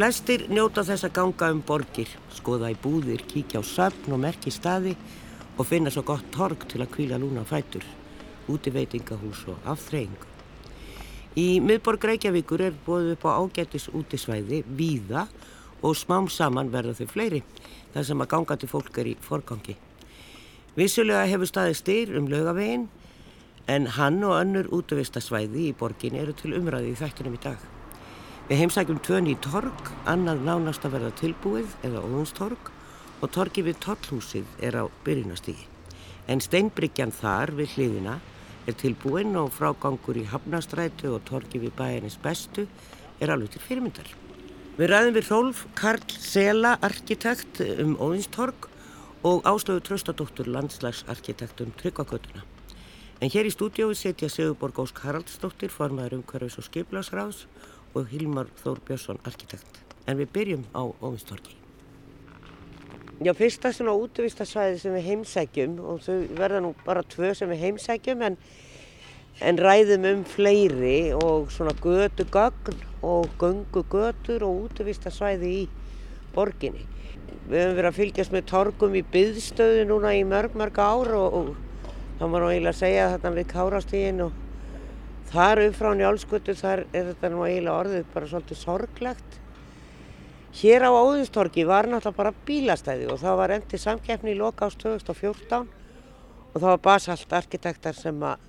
Flestir njóta þess að ganga um borgir, skoða í búðir, kíkja á söfn og merki staði og finna svo gott torg til að kvíla lúna fætur, útiveitingahús og afþreyingu. Í miðborg Reykjavíkur er búið upp á ágættis útisvæði, víða og smám saman verða þau fleiri, þar sem að gangandi fólk er í forgangi. Vissulega hefur staðið styr um lögavegin, en hann og önnur útvistasvæði í borgin eru til umræði í þættinum í dag. Við heimsækjum tvön í torg, annað nánast að verða tilbúið eða óðunstorg og torgi við tollhúsið er á byrjunastígi. En steinbryggjan þar við hliðina er tilbúinn og frágangur í Hafnastrætu og torgi við bæjarins bestu er alveg til fyrirmyndar. Við ræðum við Rólf Karl Sela, arkitekt um Óðinstorg og Áslögu Tröstadóttur, landslagsarkitekt um Tryggvakotuna. En hér í stúdiói setja Sigurborg Ósk Haraldsdóttir, formaður umhverfis og skiplasráðs og Hilmar Þór Björnsson, arkitekt. En við byrjum á Óðinstorgi. Já, fyrsta svona útvistasvæði sem við heimsækjum og þau verða nú bara tvö sem við heimsækjum en, en ræðum um fleiri og svona götu gagn og göngu götur og útvistasvæði í borginni. Við höfum verið að fylgjast með torgum í byðstöðu núna í mörg, mörg ár og, og þá má nú eiginlega segja þetta við kárastígin og þar upp frá njálskutu þar er þetta nú eiginlega orðið bara svolítið sorglegt. Hér á Óðinstorgi var náttúrulega bara bílastæði og það var endið samkeppni í loka ást 2014 og það var basalt arkitektar sem að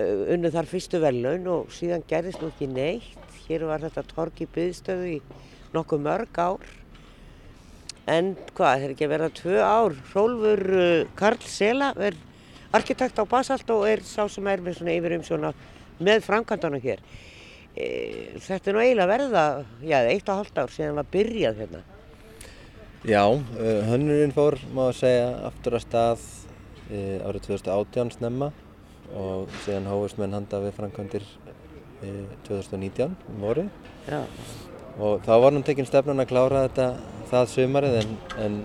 uh, unnu þar fyrstu velun og síðan gerðist nú ekki neitt. Hér var þetta torgi byðstöðu í nokkuð mörg ár. En hvað, er ekki að vera tvö ár. Rólfur uh, Karl Sela er arkitekt á basalt og er sá sem er með svona yfir umsjóna með framkvæmdana hér. E, þetta er nú eiginlega verða, já, eitt og halvt ár síðan var byrjað hérna. Já, hönnurinn fór, má ég segja, aftur að stað e, árið 2018 snemma og síðan hófust menn handa við framkvæmdir e, 2019 um voru. Já. Og þá var nú tekinn stefnan að klára þetta það sumarið en, en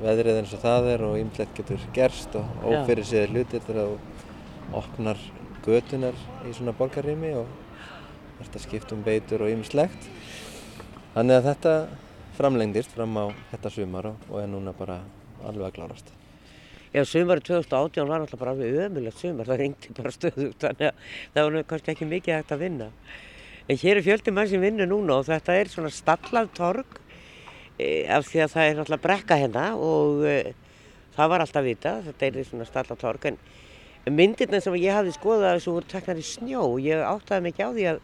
veðrið eins og það er og ymlegt getur gerst og ófyrir séð hlutir þegar þú opnar götunar í svona borgarrými og þetta skiptum beitur og ymslegt. Þannig að þetta framlengdist fram á þetta sumar og, er núna bara alveg að klárast. Já, sumarið 2018 var alltaf bara alveg ömulegt sumar, það ringti bara stöðugt, þannig að það var kannski ekki mikið hægt að vinna. En hér er fjöldi mann sem vinnur núna og þetta er svona stallað torg e, af því að það er alltaf brekka hérna og e, það var alltaf vita, þetta er svona stallað torg. En myndirna sem ég hafði skoðað þessu voru teknar í snjó og ég áttaði mikið á því að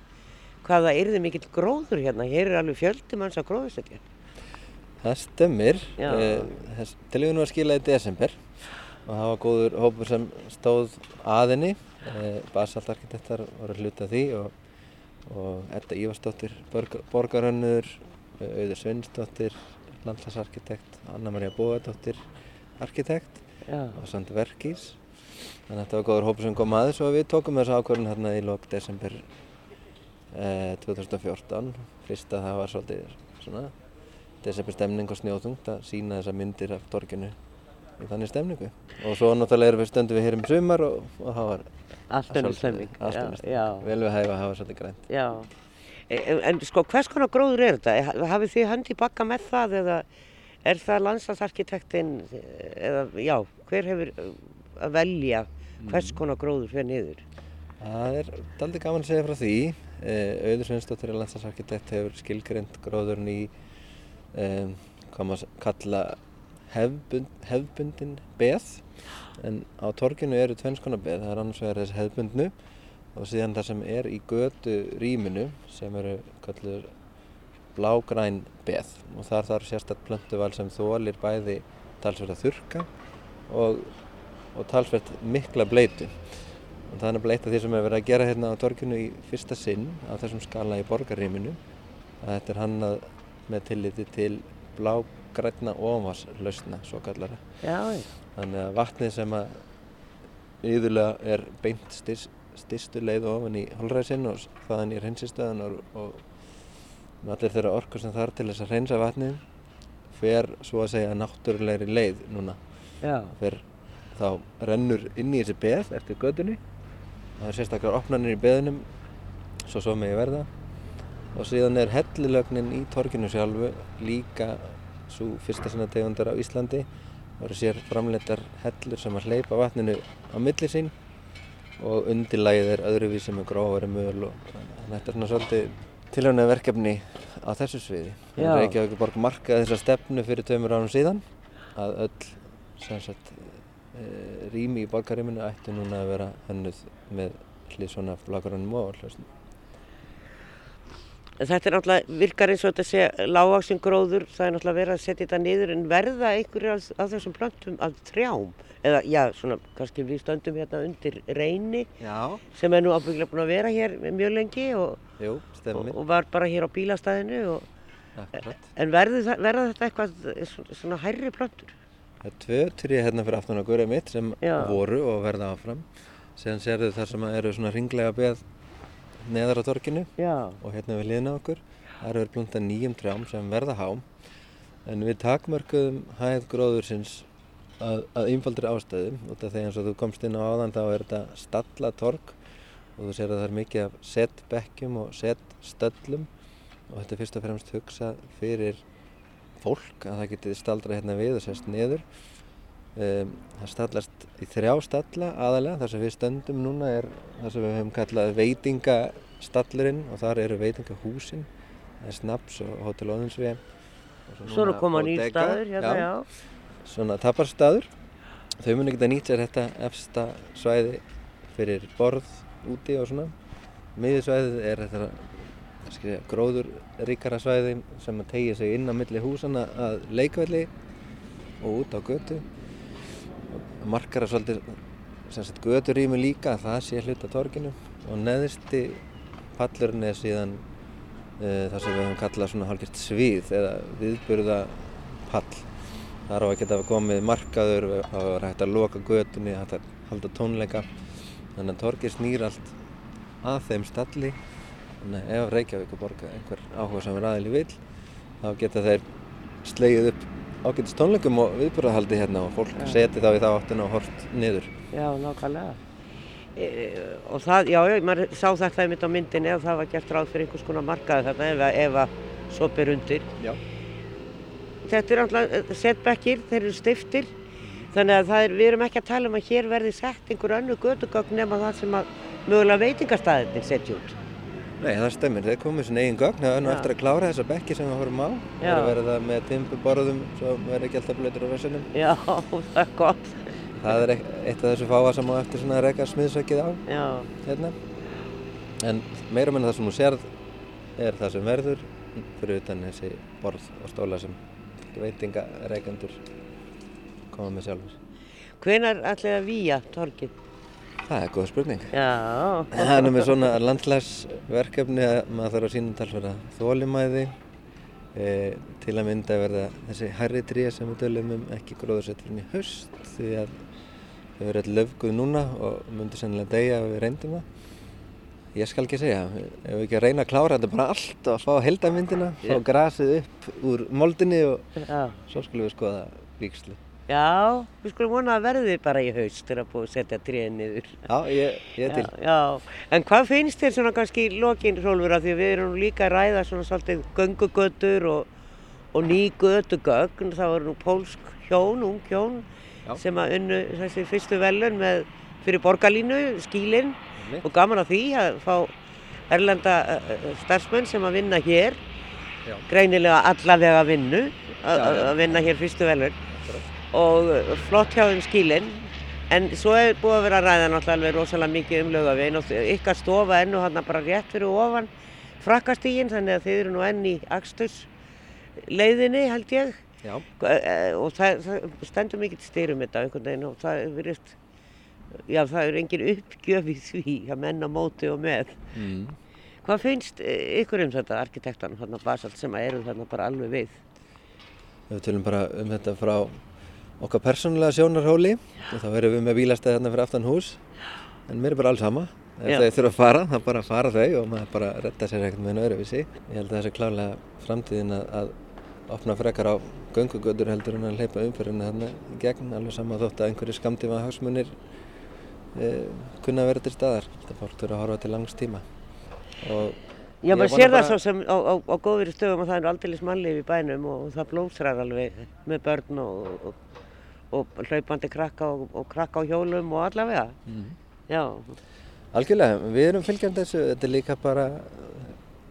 hvaða yrði mikill gróður hérna. Hér er alveg fjöldi manns að gróðusetja. Það stemmir. Eh, Tilvíðinu var skilað í desember og það var góður hópur sem stóð aðinni. Eh, Basaltarkitektar voru hluta því og, og Edda Ívarsdóttir, borgarhönnur, Auður Svinsdóttir, landslagsarkitekt, Anna-Maria Bóadóttir, arkitekt Já. og Sandi Verkís. Þannig að þetta var góður hópur sem kom aðeins og við tókum þessu ákvörðun hérna í lók desember eh, 2014. Fyrst að það var svolítið svona desember stemning og snjóðungt að sína þessa myndir af torginu í þannig stemningu. Og svo náttúrulega erum við stöndum við hér um sumar og, og það var Allt önnur stemning. Vel við hæfa að hafa svolítið grænt. Já, en, en sko hvers konar gróður er þetta? Hafið þið hönd í bakka með það eða er það landslagsarkitektinn eða já, hver hefur að velja hvers konar gróður fyrir niður? Það er daldi gaman að segja frá því. Eh, Auður Sveinsdóttir, landslagsarkitekt, hefur skilgreint gróðurinn í um, hvað maður kalla hefbund, hefbundin beð en á torginu eru tvenns konar beð, það er annars vegar þessi hefbundnu og síðan það sem er í götu rýminu sem eru kallur blágræn beð og þar þarf sérstaklega plöntuval sem þólir bæði talsverð að þurka og, og talsverð mikla bleitu og það er nefnilega eitt af því sem hefur verið að gera hérna á torginu í fyrsta sinn á þessum skala í borgarrýminu að þetta er hannað með tilliti til blágræna ofanvarslausna svo kallara Já, já. þannig að vatnið sem að yðurlega er beint styrs, styrstu leið ofan í holræsin og þaðan í hreinsistöðan og, og allir þeirra orkur sem þarf til þess að hreinsa vatnið fer svo að segja náttúrulegri leið núna. Já, fer þá rennur inn í þessi beð eftir gödunni það er sérstaklega opnarnir í beðunum svo svo megi verða og síðan er hellilögnin í torkinu sjálfu líka svo fyrsta sinna tegundar á Íslandi. Það eru sér framleitar hellur sem að hleypa vatninu á milli sín og undirlægið er öðruvísi með grófari möl og þetta er svona svolítið tilhörna verkefni á þessu sviði. Reykjavík borg markaði þessa stefnu fyrir tveimur árum síðan að öll sem sagt, rými í borgaríminu ættu núna að vera hönnuð með hlið svona flagrannum og hljóstum. Þetta er náttúrulega, virkar eins og þetta sé lágvaxin gróður, það er náttúrulega verið að setja þetta niður en verða einhverju af, af þessum plöntum af trjám? Eða, já, svona, kannski við stöndum hérna undir reyni Já. sem er nú ábyggilega búin að vera hér mjög lengi og, Jú, og, og var bara hér á bílastæðinu og, en verða þetta eitthvað svona hærri plöntur? Það er tvö tré hérna fyrir aftan á gurið mitt sem Já. voru og verða áfram. Síðan sérðu þar sem eru svona ringlega beð neðar á torkinu Já. og hérna við liðna okkur. Það eru verið planta nýjum trjám sem verða hám. En við takmörkuðum hæð gróðursins að, að einfaldri ástæðum. Því eins og þú komst inn á áðan þá er þetta stalla tork og þú sér að það er mikið af setbekkjum og setstöllum og þetta er fyrst og fremst hugsað fyrir fólk að það geti staldra hérna við og sérst niður. Um, það stallast í þrjá stalla aðalega, þar sem við stöndum núna er það sem við höfum kallað veitingastallurinn og þar eru veitingahúsin, það er Snaps og Hotel Óðinsvið. Svo eru koma nýr staður hérna, já. Svona taparstaður. Þau muni geta nýtt sér þetta efsta svæði fyrir borð úti og svona. Miðisvæðið er þetta gróður ríkara svæði sem að tegja sig inn á milli húsana að leikvelli og út á götu. Markara svolítið göturými líka að það sé hlut á torginu og neðsti pallurinn er síðan uh, það sem við höfum kallað svona hálfgert svið eða viðburða pall. Þar á að geta komið markaður, það var hægt að loka götunni, hægt að halda tónleika. Þannig að torgið snýr allt að þeim stalli. Að ef Reykjavík og borga einhver áhuga samar aðili vil, þá geta þeir slegið upp ágætist tónleikum og viðburðahaldi hérna og fólk seti þá í þá áttina og hort niður. Já, nákvæmlega. E, og það, já, já, maður sá þetta einmitt á myndinni að það var gert ráð fyrir einhvers konar markaði þarna ef, að- ef að svo ber undir. Já. Þetta er alltaf setbekkir, þeir eru stiftir, þannig að það er, við erum ekki að tala um að hér verði sett einhver önnu gödugögn nema það sem að mögulega veitingastæðinir setja út. Nei, það stemmir. Þeir komið sinni eigin gögn. Nú Já. eftir að klára þessa bekki sem við horfum á. Það er verið það með timburborðum svo verður ekki alltaf blöytur á rassinum. Já, það er gott. Það er eitt af þessu fáa sem á eftir svona að reka smiðsökið á Já, hérna. En meira meina það sem þú sérð er það sem verður fyrir utan þessi borð og stóla sem veitingareikendur koma með sjálfur. hvenar ætlaði að víja torgið? Það er góð spurning. Já, Það er með svona landslagsverkefni að maður þarf að sína talsverða þólimæði e, til að mynda verða þessi hærri tré sem við tölum um ekki gróðursett fyrir í haust því að þau verður öll löfguð núna og myndir sennilega deyja ef við reyndum það. Ég skal ekki segja, ef við ekki að reyna að klára þetta bara allt og fá heldamyndina, fá grasið upp úr moldinni og já. svo skulum við skoða víkslu. Já, við skulum vona að verði bara í haust þegar að búið að setja tréð niður. Já, ég, ég til. Já, já, en hvað finnst þér svona kannski í lokin, Rólfur, af því að við erum líka að ræða svona svolítið göngugötur og, og ný götugögn, þá eru nú pólsk hjón, ung hjón, Já. sem að unnu þessi fyrstu velun með, fyrir borgarlínu, skílinn, og gaman að því að fá erlenda starfsmenn sem að vinna hér, Já. greinilega allavega vinnu, að að vinna hér fyrstu velun og flott hjá þeim skílinn en svo er búið að vera að ræða náttúrulega alveg rosalega mikið um laugavegin og ykkar stofa er nú hann bara rétt fyrir ofan frakkastígin þannig að þið eru nú enn í aksturs leiðinni held ég Já. Eh, og það, það stendur mikið styrum þetta einhvern veginn og það virðist já það er engin uppgjöf í því að menna móti og með Mm. hvað finnst eh, ykkur um þetta arkitektan hann basalt sem að eru þarna bara alveg við Við tölum bara um þetta frá okkar persónulega sjónarhóli. Og þá erum við með bílastæði þarna fyrir aftan hús. En mér er bara alls sama. Ef þau þurfa að fara, þá bara fara þau og maður bara redda sér ekkert með einu öðruvísi. Ég held að það sé klálega framtíðin að, að opna frekar á göngugötur heldur en að hleypa umferðinu þarna gegn. Alveg sama þótt að einhverju skamtíma hagsmunir e, kunna vera til staðar. Þetta fólk þurfa að horfa til langs tíma. Og Já, maður sér það bara- svo sem á, á, á góðveri stöðum að það er aldeilis mannlif í bænum og það blómsrar alveg með börn og, og, og hlaupandi krakka og, og krakka á hjólum og allavega. Já, Algjörlega, við erum fylgjandi þessu, þetta er líka bara,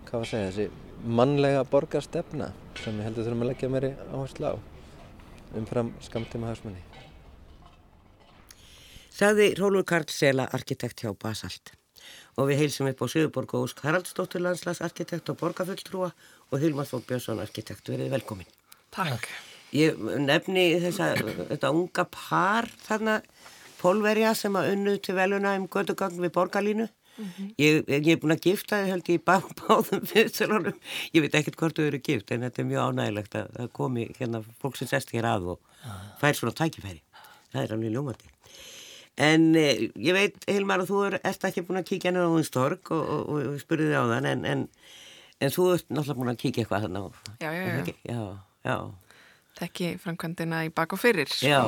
hvað var að segja, þessi mannlega borgarstefna sem við heldur þurfum að leggja meiri áherslu á umfram skamtíma hagsmunni. sagði Rólur Karl Sela, arkitekt hjá Basalt. Og við heilsum upp á Suðuborg og Ósk Haraldsdóttur landslags arkitekt og borgarfulltrúa og Hilmar Þór Björnsson arkitekt. Verið velkomin. Takk. Ég nefni þessa, þetta unga par þarna pólverja sem að unnu til veluna um gödugagn við borgarlínu. Ég, ég er búin að gifta þið held ég í bá, báðum fyrirstælunum. Ég veit ekkert hvort þau eru gift en þetta er mjög ánægilegt að það komi hérna fólk sem sest hér að og fær svona tækifæri. Það er alveg ljómandi. En eh, ég veit, Hilmar, að þú er, ert ekki búin að kíkja nefnir á Únstorg og, og, og, og spurði þið á þann en, en, en þú ert náttúrulega búin að kíkja eitthvað þannig á. Já, já, já. Já, já. Þekki framkvæmdina í bak og fyrir. sko. Já,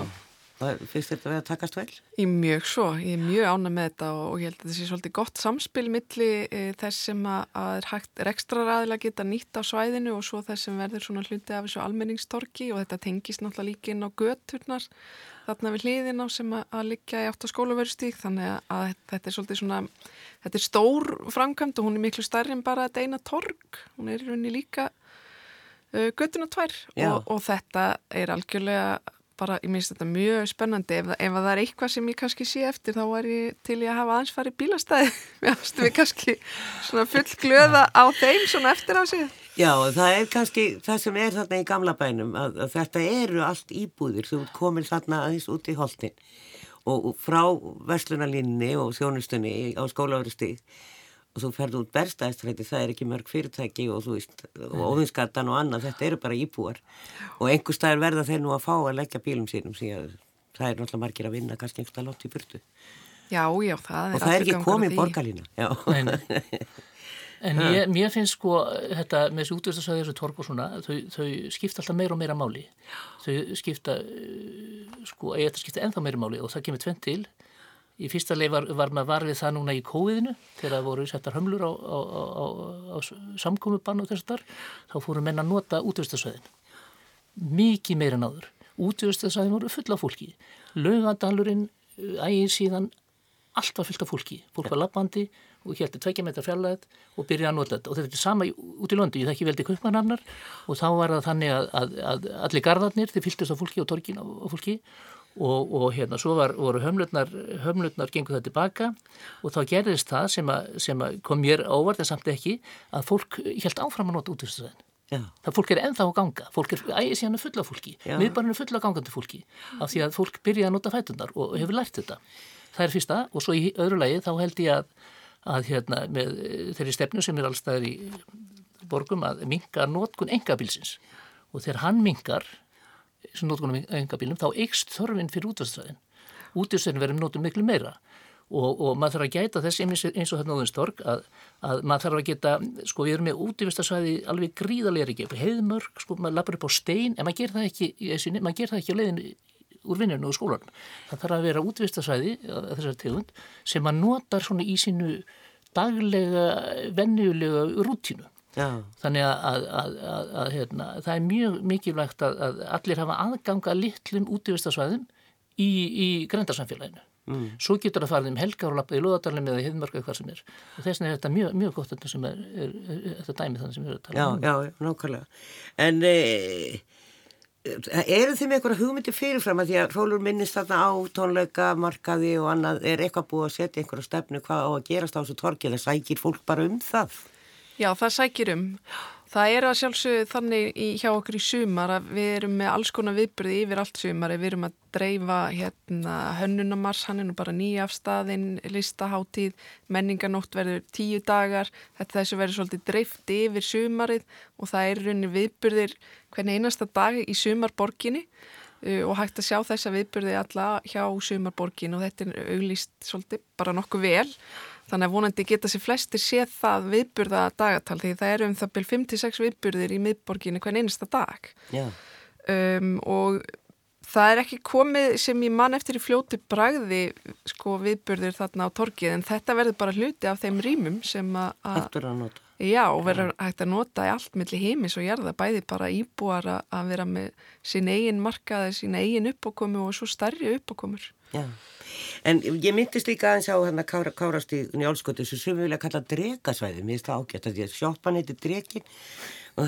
finnst þetta vera að takast vel? Er mjög svo, ég er mjög ánæg með þetta og ég held að þetta sé svolítið gott samspil milli e, þess sem að, að hægt rekstraræðilega geta nýtt á svæðinu og svo þess sem verður svona hluti af þessu almenningstorki og þetta tengist náttúrulega líka inn á göturnar þarna við hliðin á sem að, að liggja í átt á skólaverustík þannig að, þetta er svolítið svona, þetta er stór framkvæmd og hún er miklu stærri en bara þetta eina torg, hún er í rauninni líka göttuna tvær. Og, og þetta er algjörlega bara, ég minnst þetta mjög spennandi. Ef, ef það er eitthvað sem ég kannski sé eftir þá er ég til ég að hafa aðeins farið bílastæði. Mér finnst við kannski svona full glöða á þeim svona eftir á sig Já, það er kannski það sem er þarna í gamla bænum að, að þetta eru allt íbúðir. Þú ert komin þarna aðeins út í holtin og, og frá verslunarlínni og þjónustunni á skólaverustík og þú ferð út berstæðistræti, það er ekki mörg fyrirtæki og þú veist, og óðinskattan og annað, þetta eru bara íbúar. Og einhver staðar verða þeir nú að fá að leggja bílum sínum síðan það er náttúrulega margir að vinna kannski einhverstað látt í burtu. Já, já, það er og það er ekki komið borgarlína nei. En ég, mér finnst sko þetta með þessu útvistasvæði þessu torg og svona, þau, þau skipta alltaf meira og meira máli. Þau skipta, eh, sko, að skipta ennþá meira máli og það kemur tvent til. Í fyrsta leið var, var maður varfið það núna í kóiðinu þegar það voru settar hömlur á, á, á, á, samkomubann og þess að þar, þá fóru menn að nota útvistasvæðin. Mikið meira en áður. Útvistasvæðin voru fulla fólki. Laugadalurinn, ægir síðan, allt var fullt af fólki. Fólk var lappandi og hérti tveikja metra fjarlæð og byrjaði að nota þetta og þetta er sama út í Löndu, ég þekki veldi kaupmannafnar og þá var það þannig að, að, að allir garðarnir, þeir fylltist á fólki og torgin á, á fólki og, og hérna svo var, voru hömlutnar, hömlutnar gengur það tilbaka og þá gerðist það sem, að, sem að kom mér óvart en samt ekki að fólk held áfram að nota útvistasvæðin. já, Það fólk er ennþá að ganga, fólk er ægir síðan að fulla fólki, Já. miðbarinn er fulla gangandi fólki af því að fólk byrja að nota fætunar og hefur lært þetta. Það er fyrsta og svo í öðru lagi þá held ég að, að hérna, með eh, þeirri stefnu sem er allstaðar í borgum að minka notkun engabílsins og þegar hann minkar sem notkunum engabílum þá eikst þörfin fyrir útvæðstræðin. Útvæðstræðin verður notum miklu meira og, og maður þarf að gæta þess eins og hérna óðinstorg að, að maður þarf að geta, sko við erum með útvæðstræði alveg gríðarlega ekki, heiðmörg, sko maður lappar upp á stein en maður ger það ekki, maður ger það ekki á leiðinu úr vinnunum og skólanum. Það þarf að vera útvistasvæði þessar tegund sem maður notar svona í sínu daglega, venjulega rútínu. Já, Þannig að, að, að, að, að hérna, það er mjög mikilvægt að, að allir hafa aðganga litlum útvistasvæðum í, í grændarsamfélaginu. Mm. Svo getur það farið um helgar og lappað í loðadalum eða heiðmörk eða hvað sem er. Og þess vegna er þetta mjög, mjög gott þetta sem er, er, er, þetta dæmi þannig sem við erum að já, tala um. já, já, nákvæmlega. En e, eru þið með eitthvað hugmyndi fyrirfram að því að Rólur minnist þarna á tónleika, markaði og annað, er eitthvað búið að setja einhverja stefnu hvað á að gerast á þessu torgi Já, það sækir um. Það er að sjálfsögðu þannig í, hjá okkur í sumar að við erum með alls konar viðbyrði yfir allt sumar. Við erum að dreifa hérna, hönnunamars, hann er nú bara nýjafstaðinn, listaháttíð, menninganótt verður tíu dagar. Þetta þessu verður svolítið dreift yfir sumarið og það er rauninni viðbyrðir hvernig einasta dag í sumarborginni uh, og hægt að sjá þessa viðbyrði alla hjá sumarborgin og þetta er auglýst svolítið bara nokkuð vel. Þannig að vonandi geta sér flestir séð það viðburða dagatal því það eru um það byrj 5-6 viðburðir í miðborginni hvern einasta dag um, og það er ekki komið sem ég man eftir í fljóti bragði sko viðburðir þarna á torkið en þetta verður bara hluti af þeim rýmum sem að. Já, verður hægt að nota í allt millir heimis og gerða bæði bara íbúar að vera með sín eigin markaði, sín eigin uppákomu og svo starri uppákomur. Já, en ég myndist líka aðeins á hérna kára, kárast í njálskotu sem sem við vilja kalla drekasvæði, mér finnst það ágætt að því að sjoppan heitir drekin og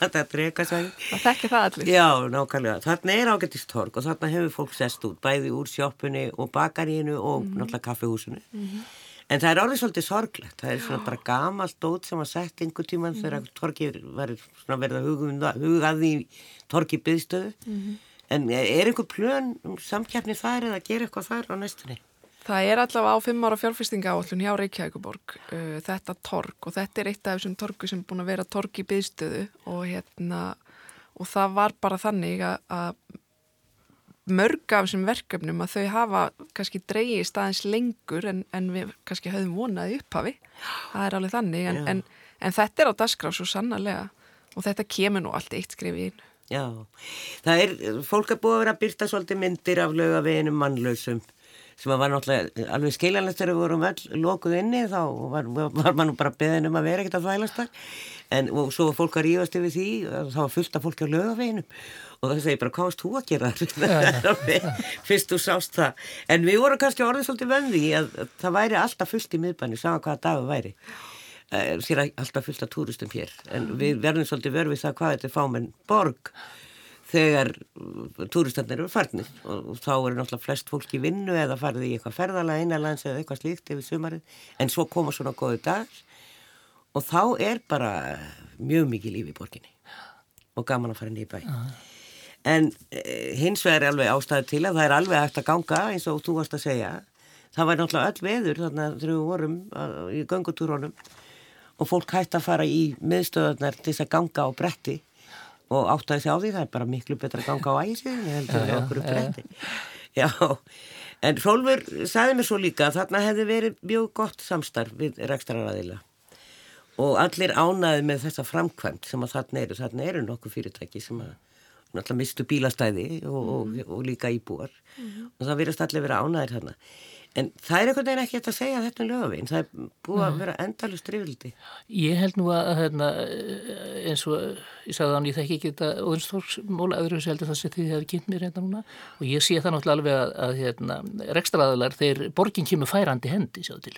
þetta drekasvæði. Það þekkir það allir. Já, nákvæmlega. Þarna er ágættist torg og þarna hefur fólk sest út, bæði úr sjoppunni og bakarínu og mm -hmm. náttúrulega kaffehúsinu. Mm -hmm. En það er orðið svolítið sorglegt, það er svona bara gamalt dót sem var sett einhver tíman mm. þegar torkið var verið að huga, hugað í torkið byðstöðu. En er einhver plön um samkjafni þar eða gera eitthvað þar á næstunni? Það er allavega á fimm ára fjárfestinga áallun hjá Reykjavíkuborg uh, þetta tork og þetta er eitt af þessum torku sem er búin að vera tork í byðstöðu og, hérna, og það var bara þannig að, mörg af þessum verkefnum að þau hafa kannski dreyið staðins lengur en, en við kannski höfum vonað í upphafi. Það er alveg þannig. En, en, en þetta er á dasgraf svo sannarlega. Og þetta kemur nú allt eitt skrifið inn Já, það er, fólk er búið að vera að byrta svolítið myndir af lögaveginum mannlausum sem var náttúrulega alveg skiljanlegt þegar við vorum öll lokuð inni þá var, var mann bara beðin um að vera ekkert að þvælast þar. En og svo var fólk að rífast yfir því þá var fullt af fólki á lögaveginum og það segi bara hvað varst þú að gera? Fyrst þú sást það. En við vorum kannski orðið svolítið vöndi að það væri alltaf fullt í miðbæni saman hvaða dagu væri. eh, sér alltaf fullt af túristum hér. En við verðum svolítið verfið það hvað þetta er fámenn borg þegar túristanir eru farnir. Og þá eru náttúrulega flest fólk í vinnu eða farið í eitthvað ferðala einanlands eða eitthvað slíkt yfir sumarið. En svo koma svona góðu dag og þá er bara mjög mikið líf í borginni. Og gaman að fara inn í bæ. En e, hins vegar er alveg ástæðu til að það er alveg hægt að ganga eins og þú varst að segja. Það var náttúrulega öll veður þarna þegar við vorum í gangutúrónum og fólk hægt að fara í miðstöðunar til þess að ganga á bretti. Og áttaði sig á því það er bara miklu betra að ganga á æsið heldur við okkur upp bretti já, en Rólfur sagði mér svo líka að þarna hefði verið mjög gott samstarf við rekstraræðila og allir ánaði með þessa framkvæmt sem að þarna eru, þarna eru nokkuð fyrirtæki sem að náttúrulega mistu bílastæði og, mm. og, og líka íbúar. Mm og það verðast allir vera ánæðir hérna en það er einhvern veginn ekki að segja þetta um lögavinn, það er búið að vera endalust drifildi. Ég held nú að hérna, eins og ég sagði þannig, ég þekki ekki þetta óðinstórsmóla öðru sem heldur það sem þið hefði kynnt mér hérna núna. Og ég sé það náttúrulega alveg að, að hérna, rekstraðalar, þeir borginn kemur færandi hendi sjáðu til,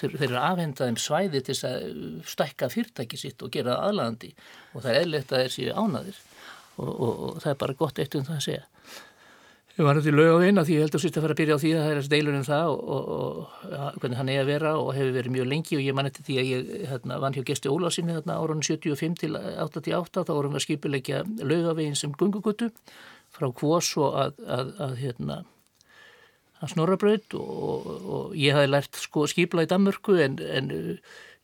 þeir, þeir eru afhendaðum svæði til að stækka fyrirtæki sitt og gera aðlandi og það er eðlert að þeir séu ánaðir og, og, og það er bara gott eitt um það að segja. Ég var náttúrulega lög á eina því ég held að sýst að fara að byrja á því að það er deilur um það og, og hvernig hann er að vera og hefur verið mjög lengi og ég man eftir því að ég hérna, vann hjá gesti Ólásinni þarna árunni 75 til 88 þá vorum við að skipilegja lögaveginn sem gunguguttu frá kvós og að, að, að hérna að snorrabraut og, og ég hafi lært sko skipla í Danmörku en, en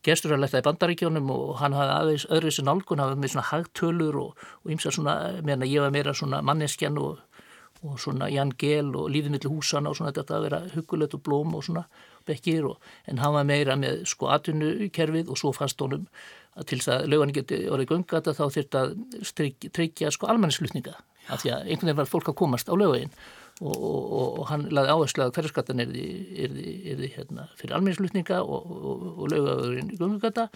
gestur að leta í bandaríkjónum og hann hafði aðeins öðru þessi nálgun, hafði með svona hagtölur og ymsa svona, meðan ég var meira svona manneskjan og, og svona Jan Gehl og lífið millir húsana og svona þetta að vera hugulegt og blóm og svona bekkir og en hann var meira með sko atvinnukerfið og svo fannst honum að til þess að lögani geti orðið göngata þá þurft að tryggja sko almannislutninga af því að einhvern veginn var fólk að komast á lögin og, og, og hann laði áherslu að hverjarskattan er því hérna, fyrir almenningslutninga og, og lögavöðurinn í gungugata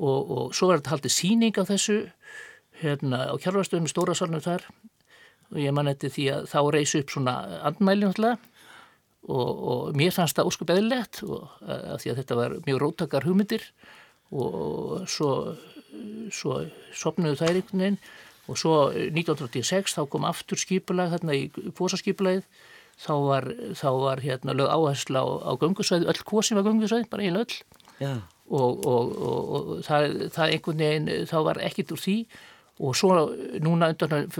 og svo var þetta haldið síning á þessu hérna, á kjárvarstöðum stóra salnum þar og ég man eftir því að þá reysi upp svona andmæli náttúrulega. Og mér fannst það óskup eðlilegt af því að þetta var mjög róttakar hugmyndir. Og svo, svo sopnuðu þær einhvern veginn. Og svo 1986 þá kom aftur skipulag þarna í kvosaskipulagið þá var, þá var hérna lög áhersla á, á gungusvæði, öll kvosi var gungusvæði, bara einu öll. Og, og, og, og það, það einhvern veginn, þá var ekkit úr því og svo núna undan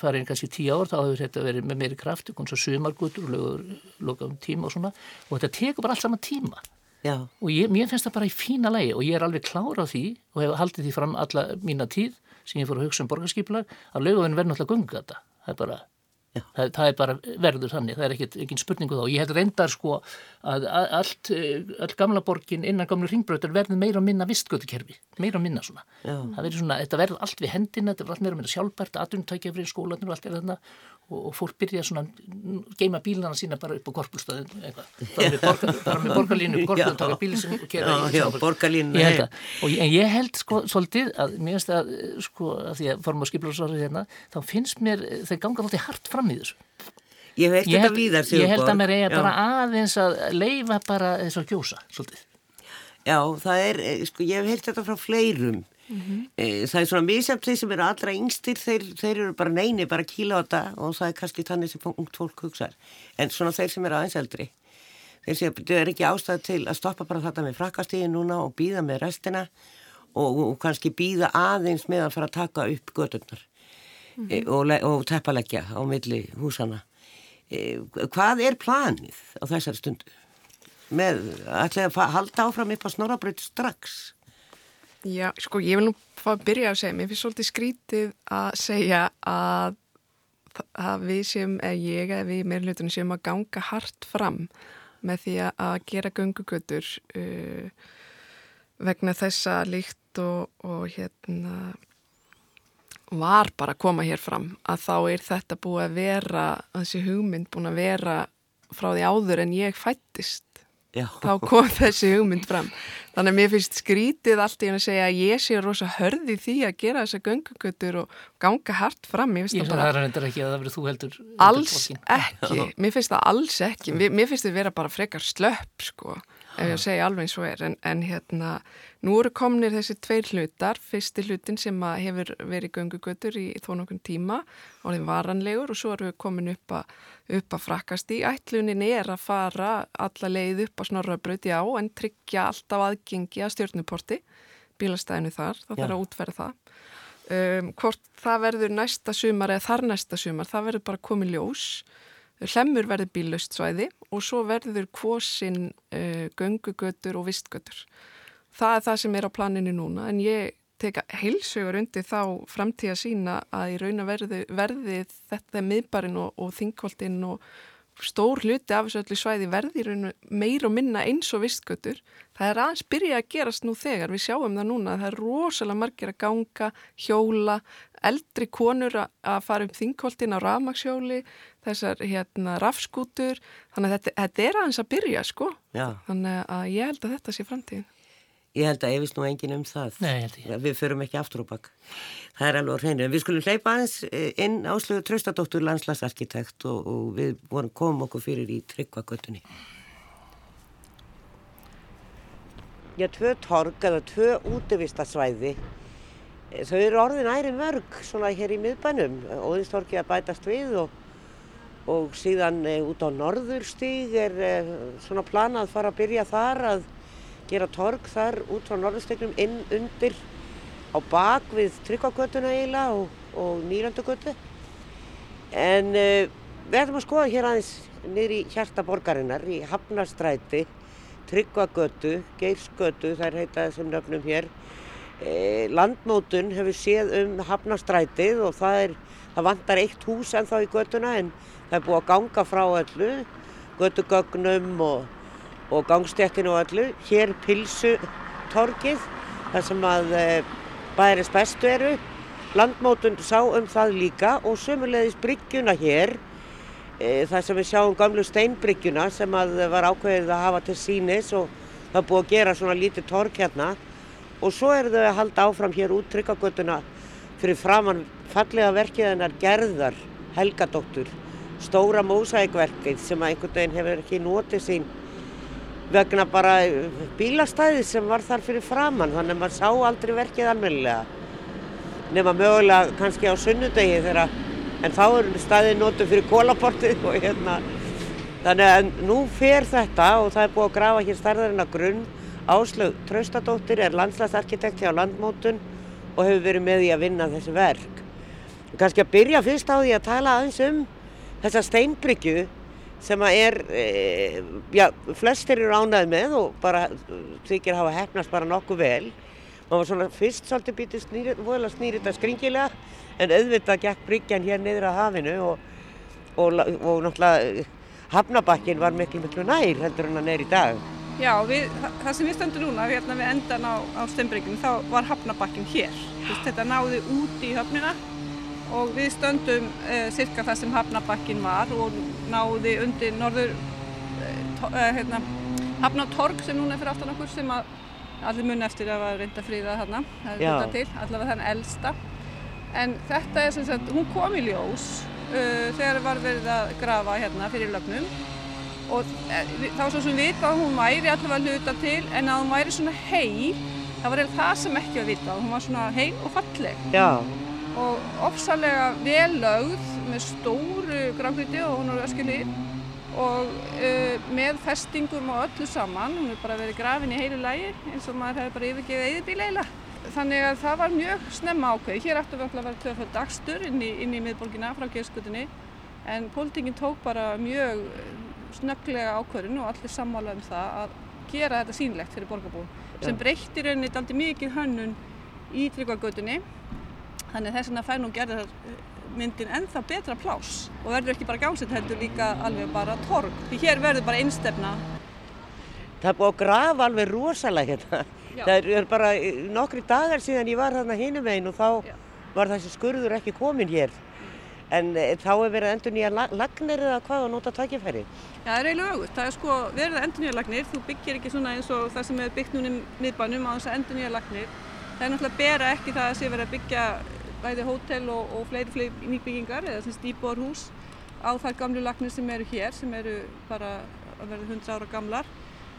farin kannski tíu ár þá hefur þetta verið með meiri kraft, eins og sumargutur og lögur lögum tíma og svona. Og þetta tekur bara allt saman tíma. Já. og ég, mér finnst það bara í fína lægi og ég er alveg klára á því og hef haldið því fram alla mína tíð sem ég fór að hugsa um borgarskipulag að laugavinn verður náttúrulega gungata það er bara, það, það er bara verður þannig, það er ekkit, ekki spurningu þá. Ég held reyndar sko að allt all gamla borgin innan gamlu ringbröður verður meira og minna vistgötukerfi meira og minna svona. Það verður svona, þetta verður allt við hendina, þetta verður allt meira og minna sjálfbært, aðunutækja fyrir skólanir og allt er þarna og, og fólk byrja svona, geima bílana sína bara upp á eitthvað, bara með borgarlínu taka bílinn sem kera sjálfur. Já, borgarlínu. En ég held sko svolítið að mér finnst að, sko, að því að fórum á skiplarsvarið hérna, þá finnst mér, þeir ganga alltaf hart fram í þessu. Ég hef ekkert að víða sig. Ég held að mér eiga bara aðeins að leifa bara þess að gjósa, svolítið. Já, það er, eh, sko, ég hef heilt þetta frá fleirum. Mm -hmm. Það er svona misjæmt þeir sem eru allra yngstir, þeir, þeir eru bara neini, bara kíla á þetta og það er kannski þannig sem ungt fólk hugsaður. En svona þeir sem eru aðeins eldri, þeir sem er ekki ástæð til að stoppa bara þetta með frakastíði núna og býða með restina og, og kannski býða aðeins með að fara að taka upp gödurnar mm -hmm. og, og teppalegja á milli húsana. Hvað er planið á þessari stundu? með ætlaði að halda áfram upp á snorabraut strax Já, sko, ég vil nú fá að byrja að segja mér finnst svolítið skrítið að segja að, að við séum, eða ég eða við meirlutunum séum að ganga hart fram með því að gera gungugötur uh, vegna þessa líkt og, og hérna var bara að koma hér fram að þá er þetta búið að vera, þessi hugmynd búin að vera frá því áður en ég fættist Já. þá kom þessi hugmynd fram. Þannig að mér finnst skrítið allt í að segja að ég sé rosa hörði því að gera þessa göngugötur og ganga hart fram. Ég finnst það bara ekki að það verður þú heldur alls ekki, mér finnst það alls ekki. Mér finnst það vera bara frekar slöpp sko ef ég segja alveg eins og er en, en hérna, nú eru komnir þessi tveir hlutar, fyrsti hlutin sem hefur verið göngugötur í þó nokkur tíma og er varanlegur og svo eru við komin upp að, upp að frakast í. Ætlunin er að fara alla leið upp á snorrabröð, já, en tryggja alltaf aðgengi að stjórnuporti bílastæðinu þar, það þarf að útferða það. Um, hvort það verður næsta sumar eða þar næsta sumar, það verður bara komið ljós Hlemmur verður bílust svæði og svo verður kvosinn uh, göngugötur og vistgötur. Það er það sem er á planinu núna en ég teka heilsugur undir þá framtíða sína að í raun að verði, verði þetta miðbarinn og, og þingkoltinn og stór hluti af þessu öllu svæði verði meir og minna eins og vistgötur. Það er aðeins byrja að gerast nú þegar við sjáum það núna, það er rosalega margir að ganga, hjóla eldri konur að fara um þingkoltin á rafmaksjóli þessar hérna rafskútur. Þannig að þetta, þetta er aðeins að byrja sko. Já. þannig að ég held að þetta sé framtíðin Ég held að ég vist nú engin um það. Nei, við förum ekki aftur og bakk. Það er alveg hreinu. Við skulum hleypa aðeins eh, inn áslögu Traustadóttur landslagsarkitekt og, og við vorum komum okkur fyrir í tryggvagötunni. Já, tvö torg eða tvö útvistasvæði. Eh, þau eru orðin æri mörg svona hér í miðbænum. Óðinstorki að bætast við og, og síðan e, út á norðurstíg er e, svona planað að fara að byrja þar að gera torg þar út frá norðustegnum inn undir á bak við Tryggvagötuna eiginlega og, og Nýrandugötu. En uh, við ætlum að skoða hér aðeins niður í hjarta borgarinnar í Hafnarstræti, Tryggvagötu, Geirsgötu, það er heitað þessum nöfnum hér. Eh, landmótun hefur séð um Hafnarstrætið og það, er, það vantar eitt hús ennþá í götuna en það er búið að ganga frá öllu, götugögnum og og gangstjættinu og allu. Hér pilsutorkið, þar sem að eh, bæris bestu eru. Landmótun sá um það líka og sömulegðis bryggjuna hér, e, þar sem við sjáum gamlu steinbryggjuna sem að var ákveðið að hafa til sínis og það búið að gera svona lítið tork hérna. Og svo eru þau að halda áfram hér út tryggagötuna fyrir framann fallega verkiðanar gerðar Helgadóttur, stóra mósækverkið sem að einhvern veginn hefur ekki notið sín vegna bara bílastæði sem var þar fyrir framann þannig að maður sá aldrei verkið almennilega. Nema mögulega kannski á sunnudegi þegar en þá er staðið nótum fyrir kólaportið og hérna. Þannig að nú fer þetta og það er búið að grafa hér starðarinn að grunn. Áslög Traustadóttir er landslagsarkitekt hjá landmótun og hefur verið með í að vinna þessi verk. Kanski að byrja fyrst á því að tala aðeins um þessa steinbryggju sem að er, e, já, flestir eru ánæðið með og bara þykir hafa hefnast bara nokkuð vel. Man var svona fyrst svolítið býtið snýrið, voðilega snýrið þetta skringilega en auðvitað gekk bryggjan hér niður að hafinu og, og, og náttúrulega hafnabakkin var miklu miklu nær heldur en hann er í dag. Já, við, það sem við stöndum núna hérna við endan á, á steinbrygginu þá var hafnabakkin hér. Vist, þetta náði út í höfnina og við stöndum uh, cirka það sem hafnabakkin var og náði undir norður uh, hérna, hafnatorg sem núna er fyrir aftan okkur sem að allir munna eftir að reynda fríða þarna, allavega þann elsta. En þetta er sem sagt, hún kom í ljós uh, þegar var verið að grafa hérna fyrir lögnum og þá var svo sem vita að hún væri allavega hluta til en að hún væri svona heil það var eða það sem ekki að vita hún var svona heil og falleg Já. Og ofsalega vel lögð með stóru grákviti og hún er öskilið og uh, með festingum og öllu saman hún er bara verið grafin í heilu lægi eins og maður hefur bara yfirgefið eðibíl eiginlega. Þannig að það var mjög snemma ákveð hér ættu við alltaf að vera tvöfald dagstur inn í, í miðborgina frá geðskutinni en pólitingin tók bara mjög snögglega ákvörðin og allir sammála um það að gera þetta sínlegt fyrir borgarbúin sem breyttir henni daldi mikið hönnun í tryggvagötunni þannig að þess vegna fær nú gerða myndin ennþá betra plás og verður ekki bara gásitt heldur líka alveg bara torg því hér verður bara einstefna Það er búið að grafa alveg rosalega hérna. Já. Það er bara nokkri dagar síðan ég var hérna hinum einn og þá Já. var þessi skurður ekki komin hér. En e, þá er verið að endur nýja lagnir eða hvað og nota tækifæri. Já, það er eiginlega auðvitað. Það er sko verið að endur nýja lagnir. Þú byggir ekki svona eins og það sem er byggt núna í miðbænum á þess að endur nýja lagnir. Það er náttúrulega bera ekki það að sé verið að byggja bæði hótel og, og fleiri, fleiri nýbyggingar eða sem stíbórhús á þær gamlu lagnir sem eru hér sem eru bara að verða 100 ára gamlar.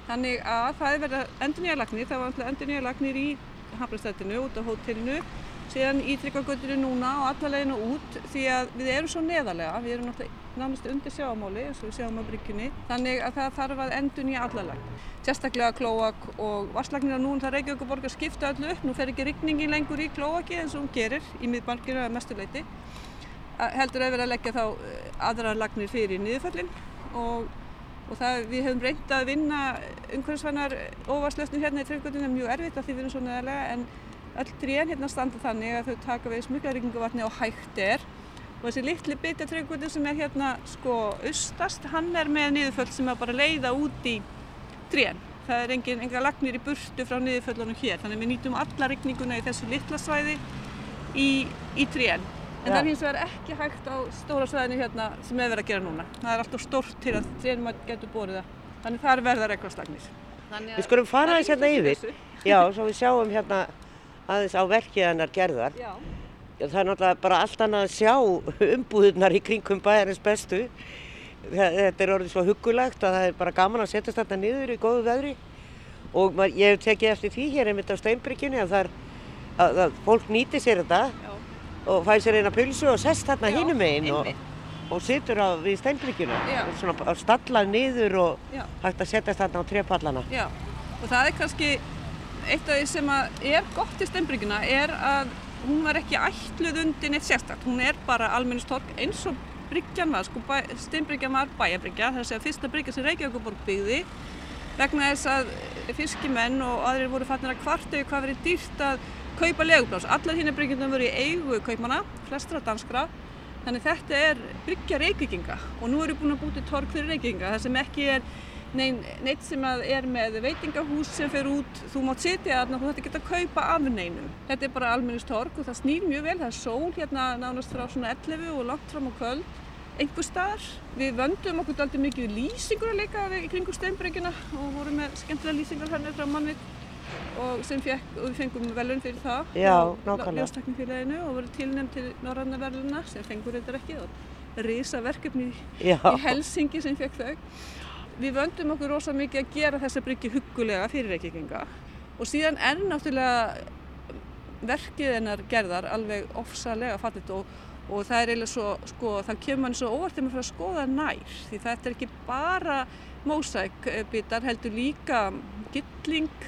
Þannig að það er verið endur nýja lagnir. Það var endur nýja lagnir í Hafnarstættinu út á hótelinu síðan í Tryggvagötinu núna og allaleginu út því að við erum svo neðarlega, við erum náttúrulega undir sjáamáli eins og við sjáum á bryggjunni þannig að það þarf að endur nýja allaleg sérstaklega klóak og vasslagnir að nú það Reykjavíkuborg að skipta öllu upp nú fer ekki rigningin lengur í klóaki eins og hún gerir í miðbarkinu að mestuleiti heldur að vera að leggja þá eh, aðra lagnir fyrir niðurföllin og, og það, við hefum reynd að vinna umhverfisvænar óvarslöfnum hérna í Tryggvagötinu mjög erfitt að því við erum svo neðarlega en öll trén hérna standa þannig að þau taka við smuglaríkingavatni og hægt er og þessi litli tryggvöldu sem er hérna sko austast, hann er með niðurföll sem er bara leiða út í trén. Það er engin, enga lagnir í burtu frá niðurföllunum hér, þannig að við nýtum alla rigninguna í þessu litla svæði í, í trén. En Já. það er hins vegar ekki hægt á stóra svæðinu hérna sem er verið að gera núna. Það er alltaf stórt til að trénum að getur borið það. Þannig þar verða reglastlagnir. Við skulum fara aðeins hérna yfir. Já, svo við sjáum hérna aðeins á verkið hennar gerðar. Já. Það er náttúrulega bara allt annað að sjá umbúðunar í kringum bæjarins bestu. Þetta er orðið svo huggulegt að það er bara gaman að setjast þetta niður í góðu veðri. Og ég hef tekið eftir því hér einmitt á Steinbryggjunni að, það er, að, að fólk nýti sér þetta Já. og fæ sér eina pulsu og sest þarna Já, hinum einn og, og situr á, við Steinbryggjuna. Já. Svona bara stallað niður og Já. hægt að setjast þarna á trépallana. Já, og það er kannski eitt af því sem er gott í steinbryggjuna er að hún var ekki ætluð undir neitt sérstakt. Hún er bara almennistorg eins og bryggjan var, sko steinbryggjan var bæjarbryggja, það er að fyrsta bryggja sem Reykjavíkuborg byggði vegna þess að fiskimenn og aðrir voru fannir að kvarta yfir hvað verið dýrt að kaupa leguplás. Allar hinn bryggjum voru í eigu kaupmanna, flestra danskra, þannig þetta er bryggja Reykjavíkinga og nú eru búin að búti torg fyrir Reykjavíkinga, það sem ekki er neitt sem er með veitingahús sem fer út, þú mátt sitja þarna og þú ætti ekki að kaupa af neinum. Þetta er bara almennistorg og það snýr mjög vel, það er sól hérna nánast frá svona 11 og langt fram á kvöld einhver staðar. Við vöndum okkur aldrei mikið við lýsingur að leika í kringum steinbreykina og vorum með skemmtilega lýsingar hérna frá mannvik og sem fekk, og við fengum velun fyrir það Já, nákvæmlega. Ljóstakningfélaginu og voru tilnæmt til Norranna veluna sem fengur þetta ekki og risa verkefni Já. í Helsingi sem fekk þau. Við vöndum okkur rosa mikið að gera þessa bryggju huggulega fyrir Reykjavíkinga og síðan er náttúrulega verkið hennar gerðar alveg ofsalega fallit og, og það er eiginlega svo, sko, það kemur mann svo óvart þegar maður fyrir að skoða nær því þetta er ekki bara mósækbitar, heldur líka gilling,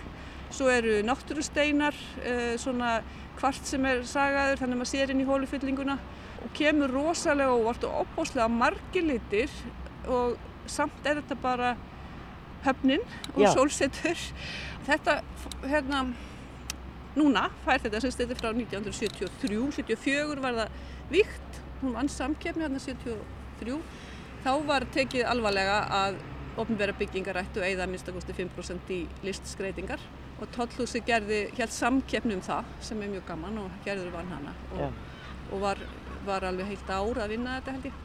svo eru náttúrusteinar, uh, svona kvart sem er sagaður þannig að maður sér inn í hólufyllinguna og kemur rosalega óvart og opbóslega margir litir og samt er þetta bara höfnin og Já. sólsetur. Þetta, hérna, núna fær þetta sem er frá 1973, 74 var það víkt, hún vann samkeppni hérna 73, þá var tekið alvarlega að ofnbæra byggingar ættu eigða minnstakosti 5% í listskreitingar og Tollhúsi gerði, held samkeppni um það sem er mjög gaman og gerður vann hana og, og var, var alveg heilt ár að vinna þetta held ég.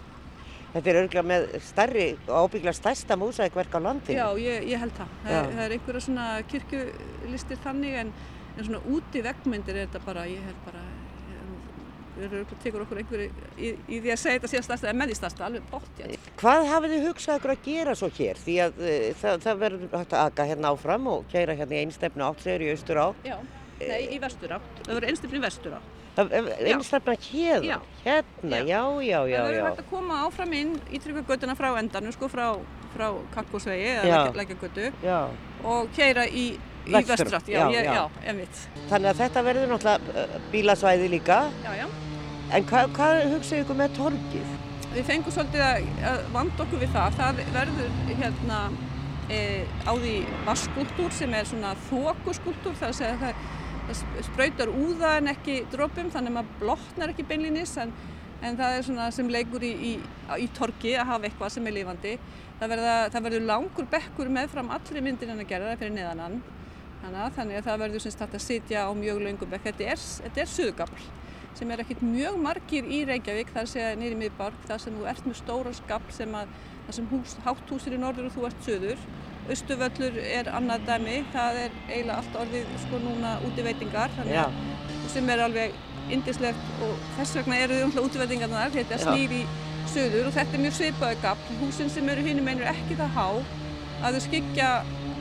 Þetta er örgulega með starri og ábyggla stærsta músækverk á landinu. Já, ég, ég held það. Það, það er einhverja svona kirkjulistir þannig en, en svona úti veggmyndir er þetta bara, ég held bara við tekur okkur einhverju í, í því að segja þetta síðan stærsta eða með því stærsta, alveg bótt ég. Hvað hafið þið hugsað ykkur að gera svo hér? Því að uh, það, það verður hægt að aga hérna áfram og kæra hérna í einstefnu átt þegar í austur átt. Já, nei, í vestur átt. Það verður einstefnu í vestur átt. Einstefna hér? Já. Hérna, já, já, já. Það verður hægt að koma áfram inn í tryggagötuna frá endanum, sko frá, frá Kakkosvegi eða Lækjagötu og kæra í Í vestrætt, já, já, já, einmitt. Þannig að þetta verður náttúrulega bílasvæði líka. Já, já. En hvað, hvað hugsaðu ykkur með torgið? Við fengum svolítið að vanda okkur við það. Það verður hérna e, á því vaskúltúr sem er svona þókuskúltúr. Það, það, það spröytar úða en ekki drópum þannig að maður blotnar ekki beinlinis en, en það er svona sem leikur í, í, í torgi að hafa eitthvað sem er lifandi. Það, verða, það verður langur bekkur meðfram allri myndin en að gera það fyrir neðanan. Þannig að það verður semst að sitja á mjög laungum bekk. Þetta er, er suðugafl sem er ekkert mjög margir í Reykjavík þar segja nýri miðborg þar sem þú ert með stóra skafl sem að sem hús, hátthúsir í norður og þú ert söður. Östuvöllur er annað dæmi, það er eiginlega allt orðið sko núna útiveitingar sem er alveg indislegt og þess vegna eru þau umhlað útiveitingarnar, þetta er snýr í söður og þetta er mjög svipaðu gafl. Húsin sem eru hínum einur ekki það há að þau skikja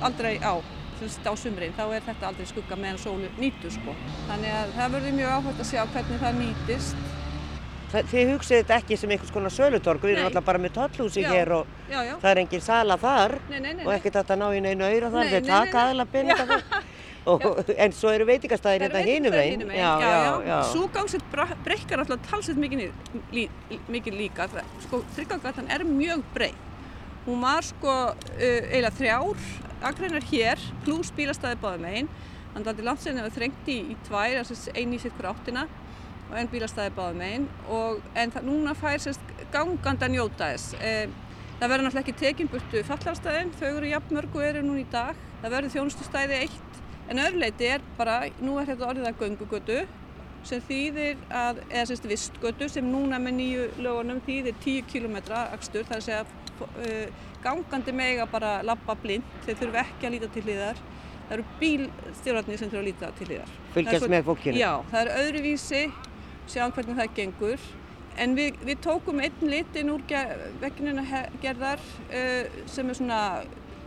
aldrei á á sumrin, þá er þetta aldrei skugga meðan sólu nýtur sko. Þannig að það verður mjög áhægt að sjá hvernig það nýtist. Þið hugsið þetta ekki sem einhvers konar sölutorg, við erum alltaf bara með tollhúsi hér og já, já. það er engin sala þar nei, nei, nei, og ekkert að það ná í neinu auðra þar, þeir taka peninga þar. Og, en svo eru veitingastæðir þetta hinum einn. Gangsett breykar alltaf talsett mikið, lí, mikið líka. Sko, Þryggagatan er mjög breyk. Hún var sko uh, eiginlega þrjár akreinar hér pluss bílastæði báðum einn. Þannig að þetta er langt að við þrengti í, í tvær, einn í sitt hver áttina og einn bílastæði báðum einn. En það, núna fær sérst ganganda njóta þess. E, það verður náttúrulega ekki tekinburtu fallarstæðin, þau eru jafnmörg og eru núna í dag. Það verður þjónustustæði eitt. En öðruleiti er bara, nú er þetta orðið að göngugötu sem þýðir að, eða sérst vistgötu sem núna með nýju lögunum þýðir 10 km axtur, það er að segja uh, gangandi mega bara lappa blind, þeir þurfu ekki að líta til hliðar. Það eru bílstjórnarnir sem þurfu að líta til hliðar. Fylgjast með fólkinu? Já, það er öðruvísi, sjáum hvernig það gengur. En við, við tókum einn litin úr vegginuna gerðar uh, sem er svona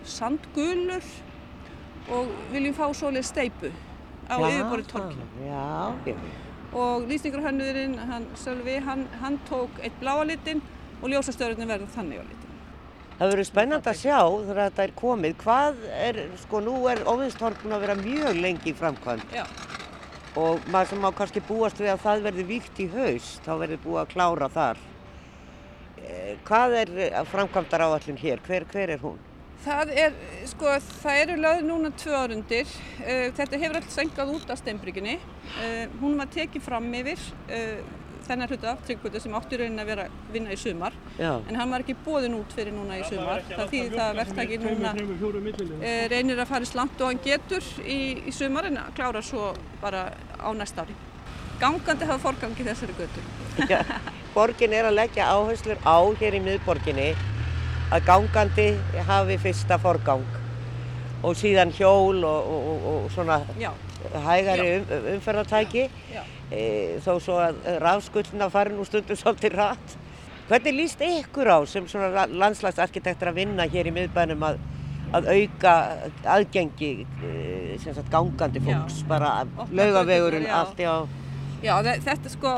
sandgulur og viljum fá svolítið steipu á yfirborðið torki. Já, já. Og lýsningarhönnuðurinn, hann, Sölvi, hann, hann tók eitt bláa litin og ljósastörðurinn verður þannig á litin. Það verður spennand að sjá þegar þetta er komið. Hvað er, sko nú er Óvinstorg búin að vera mjög lengi í framkvæmd. Já. Og maður sem má kannski búast við að það verður víkt í haust, þá verður búið að klára þar. Hvað er framkvæmdar áallin hér? Hver, hver er hún? Það er, sko, það eru lögð núna tvö árundir. Þetta hefur allt sengað út af steinbrygginni. Hún var tekið fram yfir þennan hluta, tryggkvöldu sem átti raunin að vera að vinna í sumar. Já. en hann var ekki bóðin út fyrir núna í sumar. það þýðir það að verktæki núna e, reynir að fara slant og hann getur í, í sumar en að klára svo bara á næsta ári. Gangandi hafa forgangi þessari götu. Já, borgin er að leggja áherslur á hér í miðborginni að gangandi hafi fyrsta forgang og síðan hjól og, og, og svona Já. hægari um, umferðartæki. Já e, þó svo að rafskullna fari nú stundum svolítið rætt. Hvernig líst ykkur á sem svona landslagsarkitektur að vinna hér í miðbænum að, að auka aðgengi e, sem sagt gangandi fólks, Já. bara já. allt, já. Já, þe- þetta sko,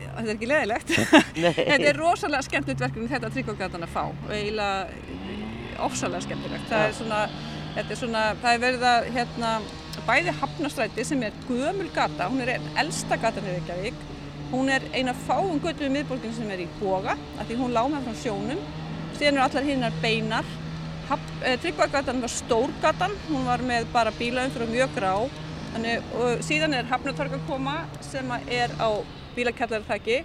þetta er ekki leðilegt. Þetta er rosalega skemmtilegt verkefni þetta tryggogatan að fá og eiginlega ofsalega skemmtilegt. Það Já. er svona, þetta er svona, það er verið að hérna, bæði Hafnastræti sem er gömul gata, hún er ein elsta gatan í Reykjavík. Hún er eina fáum götu í miðborgin sem er í boga, af því hún lág með frá sjónum. Síðan eru allar hinnar beinar. Eh, Tryggvagatan var stórgatan, hún var með bara bílaumfyrir og mjög grá. Þannig, síðan er Hafnatorg að koma sem er á bílakjallarþæki.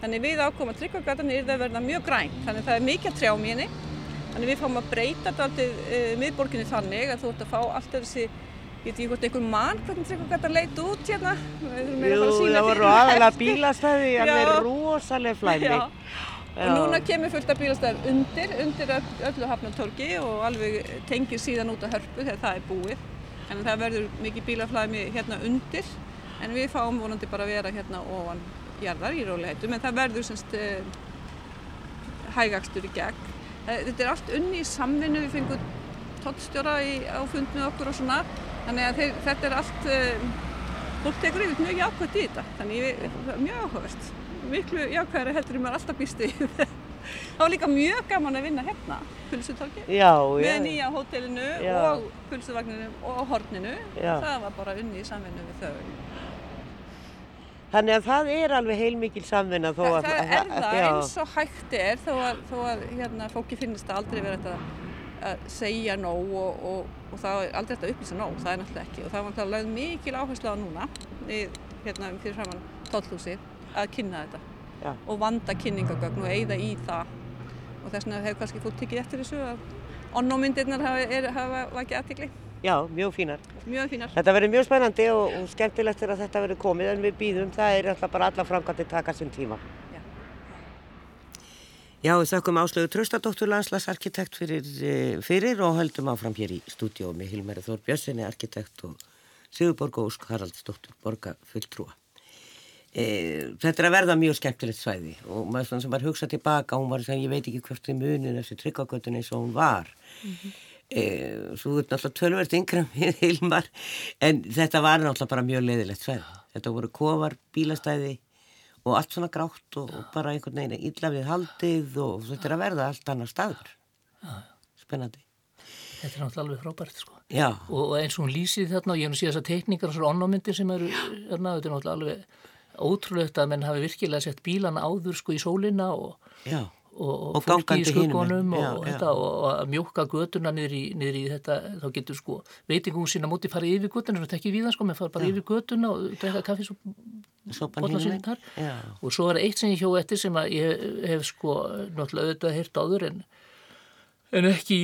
Þannig við ákoma Tryggvagatan er það að verða mjög græn. Þannig það er mikið trjám í henni Þannig við fáum að breyta þetta alltaf uh, miðborginni þannig að þú ert að fá alltaf þessi Ég veit ekki hvort einhver mann, hvernig það gæti að leita út hérna. Jú, það voru aðalega bílastæði, alveg rosalega flæmi. Já. Og núna kemur fullt af bílastæðum undir, undir öllu hafnatorki og alveg tengir síðan út á hörpu þegar það er búið. En það verður mikið bílaflæmi hérna undir, en við fáum vonandi bara að vera hérna ofan jarðar í róleitum, en það verður semst uh, hægakstur í gegn. Þetta er allt unni í samvinnu, við fengum tóttstjóra á fund með okkur og svona Þannig að þeir, þetta er allt, um, fólk tekur yfir mjög jákvæmt í þetta, þannig ég, það er mjög áhugavert, miklu jákvæðari heldur en maður alltaf býst í. það var líka mjög gaman að vinna hérna, pulsutorki, með nýja hótelinu já. og pulsuvagninu og horninu, já. það var bara unni í samvinnu við þau. Þannig að það er alveg heilmikil samvinna þó að... Það er það eins og hægt er þó að, þó að hérna, fólki finnst að aldrei vera þetta að segja nóg og, og, og það er aldrei þetta að upplýsa nóg, það er náttúrulega ekki og það var náttúrulega lögð mikil áherslu á núna við, hérna fyrir framann tóllhúsi að kynna þetta Já. og vanda kynningagögn og eigða í það og þess vegna hefur kannski fólk tekið eftir þessu að onnómyndirnar hafa, hafa vakið aðtikli. Já, mjög fínar. Mjög fínar. Þetta verður mjög spennandi og, og skemmtilegt er að þetta verður komið en við býðum, það er alltaf bara alla framkvæmdi taka sem tíma. Já, við þakkum áslögu Tröstadóttur landslagsarkitekt fyrir, eh, fyrir og höldum áfram hér í stúdíó með Hilmæri Þór Björnssoni arkitekt og Sigurborg og Ósk Haraldsdóttur borga fulltrúa. E, þetta er að verða mjög skemmtilegt svæði og maður sem var hugsað tilbaka, hún var sem ég veit ekki hvert er munin þessi tryggagötun eins og hún var. Mm -hmm. e, svo er náttúrulega tölverst yngra með Hilmar en þetta var náttúrulega bara mjög leðilegt svæði. Þetta voru kofar, bílastæði og allt svona grátt og, og bara einhvern veginn illa við haldið og þetta er að verða allt annar staður. Spennandi. Þetta er náttúrulega alveg frábært sko. Já. og eins og hún lýsið þarna og ég hef nú síðan þessar teikningar og svona onnómyndir sem eru er náttúrulega alveg ótrúlegt að menn hafi virkilega sett bílana áður sko í sólina og, og, og fólki í skuggunum og, og að mjóka göduna niður í, niður í þetta, þá getur sko veitingum sína móti farið yfir göduna, þetta er ekki við það sko, menn fara bara já. yfir göduna og drekka kaffis og og svo er eitt sem ég hjó eftir sem að ég hef sko náttúrulega auðvitað heyrt áður en, en ekki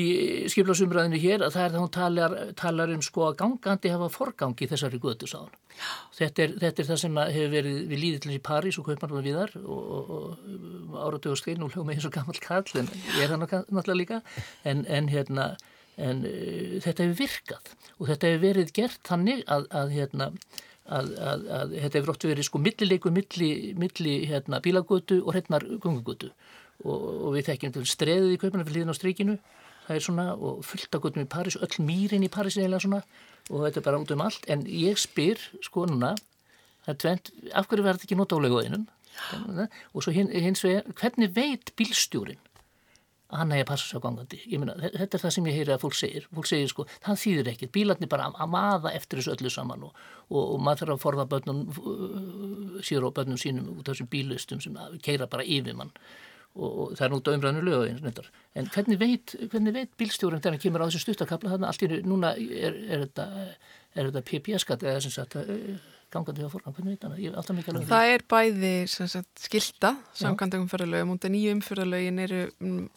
skiplasumræðinu hér að það er það hún talar, talar um sko að gangandi hafa forgangi þessari götu sáðan. Þetta þetta er það sem hefur verið við líðið til í París og Kaupmannum viðar og, og, og áratögustrein og hljóma eins og gammal kall en ég er hann náttúrulega líka en, en hérna en uh, þetta hefur virkað og þetta hefur verið gert þannig að, að hérna að, að, að þetta hefur ótt verið sko millileiku milli, milli hérna, bílagötu og hreitnar gungugötu og, og við þekkjum til streðið í kaupinu fyrir hlýðin á strykinu það er svona og fullt af götum í París öll mýrin í París er eiginlega svona og þetta er bara út um allt en ég spyr sko núna tvent, af hverju verður þetta ekki nota á löguðinum og svo hins vegar hvernig veit bílstjórin að hann hegi að passa svo gangandi. Myna, þetta er það sem ég heyri að fólk segir. Fólk segir sko, það þýðir ekkert. Bílarnir bara að maða eftir þessu öllu saman og, og, og maður þarf að forða börnum, síður á börnum sínum út af þessum bílustum sem keira bara yfir mann og, það er nút á umræðinu lögum. En hvernig veit, veit bílstjórum þegar hann kemur á þessu stuttakabla þannig að allt í núna er, er þetta, þetta PPS-skatt eða sem sagt að gangandi á forgang, hvernig veit hann það? Það er bæði sagt, skilta samkvæmda umfyrðalögum og það nýju umfyrðalögin eru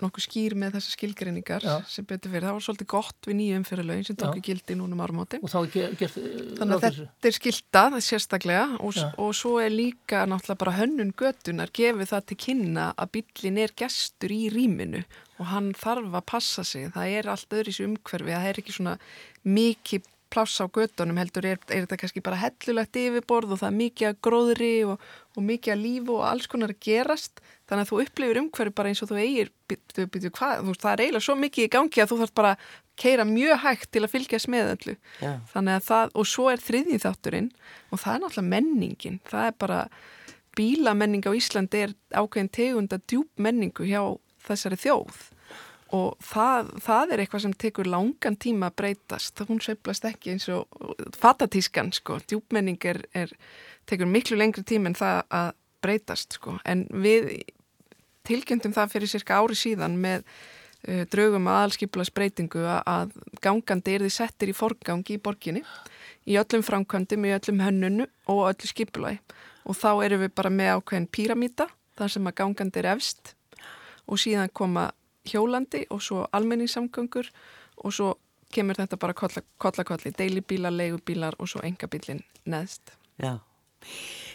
nokkuð skýr með þessar skilgreiningar Já. sem betur fyrir. Það var svolítið gott við nýju umfyrðalögin sem tók í gildi núna um árumáti. Er gert Þannig að þetta er skilta, það er sérstaklega og, og svo er líka náttúrulega bara hönnun götunar gefið það til kynna að bílin er gestur í rýminu og hann þarf að passa sig. Það er allt öðris umhverfi, það er ekki svona mikið pláss á gödunum heldur er, er þetta kannski bara hellulegt yfirborð og það er mikið að gróðri og, og mikið að lífu og alls konar að gerast. Þannig að þú upplifir umhverju bara eins og þú eigir byrju, byrju, hvað, þú, það er eiginlega svo mikið í gangi að þú þarf bara að keira mjög hægt til að fylgjast með öllu. Yeah. þannig að það, og svo er þriðjið þátturinn og það er náttúrulega menningin. Það er bara, bílamenning á Íslandi er ákveðin tegunda djúb menningu hjá þessari þjóð og það, það er eitthvað sem tekur langan tíma að breytast. Hún sveiflast ekki eins og fatatískan sko, djúpmenning er, er tekur miklu lengri tíma en það að breytast sko, en við tilgjöntum það fyrir cirka ári síðan með uh, draugum aðalskipulas breytingu að gangandi er því settir í forgangi í borginni í öllum framkvæmdum, í öllum hönnunu og öllu skipulagi. Og þá erum við bara með ákveðin píramíta þar sem að gangandi er efst og síðan koma hjólandi og svo almenningssamgöngur og svo kemur þetta bara kollakolli, deilibílar, leigubílar og svo engabílin neðst. Já,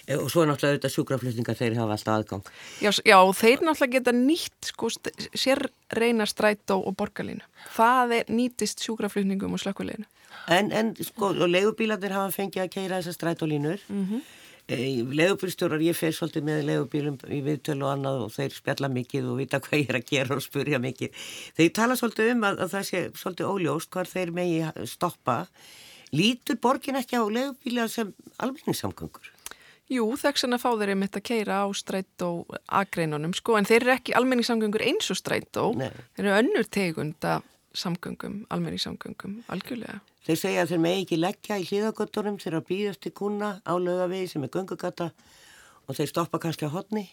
e, og svo er náttúrulega auðvitað sjúkraflutningar þeir hafa alltaf aðgang. Já, já þeir náttúrulega geta nýtt sko, sér reyna strætó og borgarlínu. Það er nýtist sjúkraflutningum og slökkuleginu. En, en sko, og leigubílarnir hafa fengið að keira þessar strætólínur. Mhm. Mm Legubílstjórar, ég fer svolítið með legubílum í viðtölu og annað og þeir spjalla mikið og vita hvað ég er að gera og spurja mikið. Þeir tala svolítið um að, að það sé svolítið óljóst hvar þeir megi stoppa. Lítur borgin ekki á legubíla sem almenningssamgöngur? Jú, þess að fá þeir einmitt að keira á strætt og agreinunum sko en þeir eru ekki almenningssamgöngur eins og strætt og þeir eru önnur tegund af samgöngum, almenningssamgöngum, algjörlega. Þeir segja að þeir megi ekki leggja í hlýðagöttunum þegar býð eftir kuna á lögavegi sem er göngugata og þeir stoppa kannski á hodni.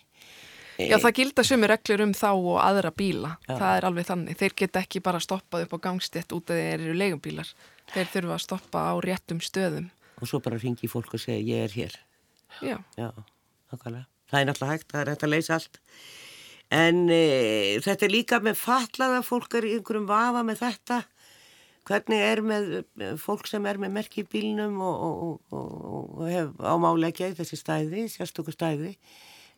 Já, það gilda sumi reglur um þá og aðra bíla. Já. Það er alveg þannig. Þeir get ekki bara stoppað upp á gangstétt út af þeir eru leigumbílar. Þeir þurfa að stoppa á réttum stöðum. Og svo bara ringi fólk og segja ég er hér. Já. Já, okkarlega. Það er náttúrulega hægt, það er hægt að leysa allt. En e, þetta er líka með fatlaða fólk er í einhverjum vafa með þetta. Hvernig er með fólk sem er með merk í bílnum og, og, og, og hef ámálegja í þessi stæði, sérstöku stæði.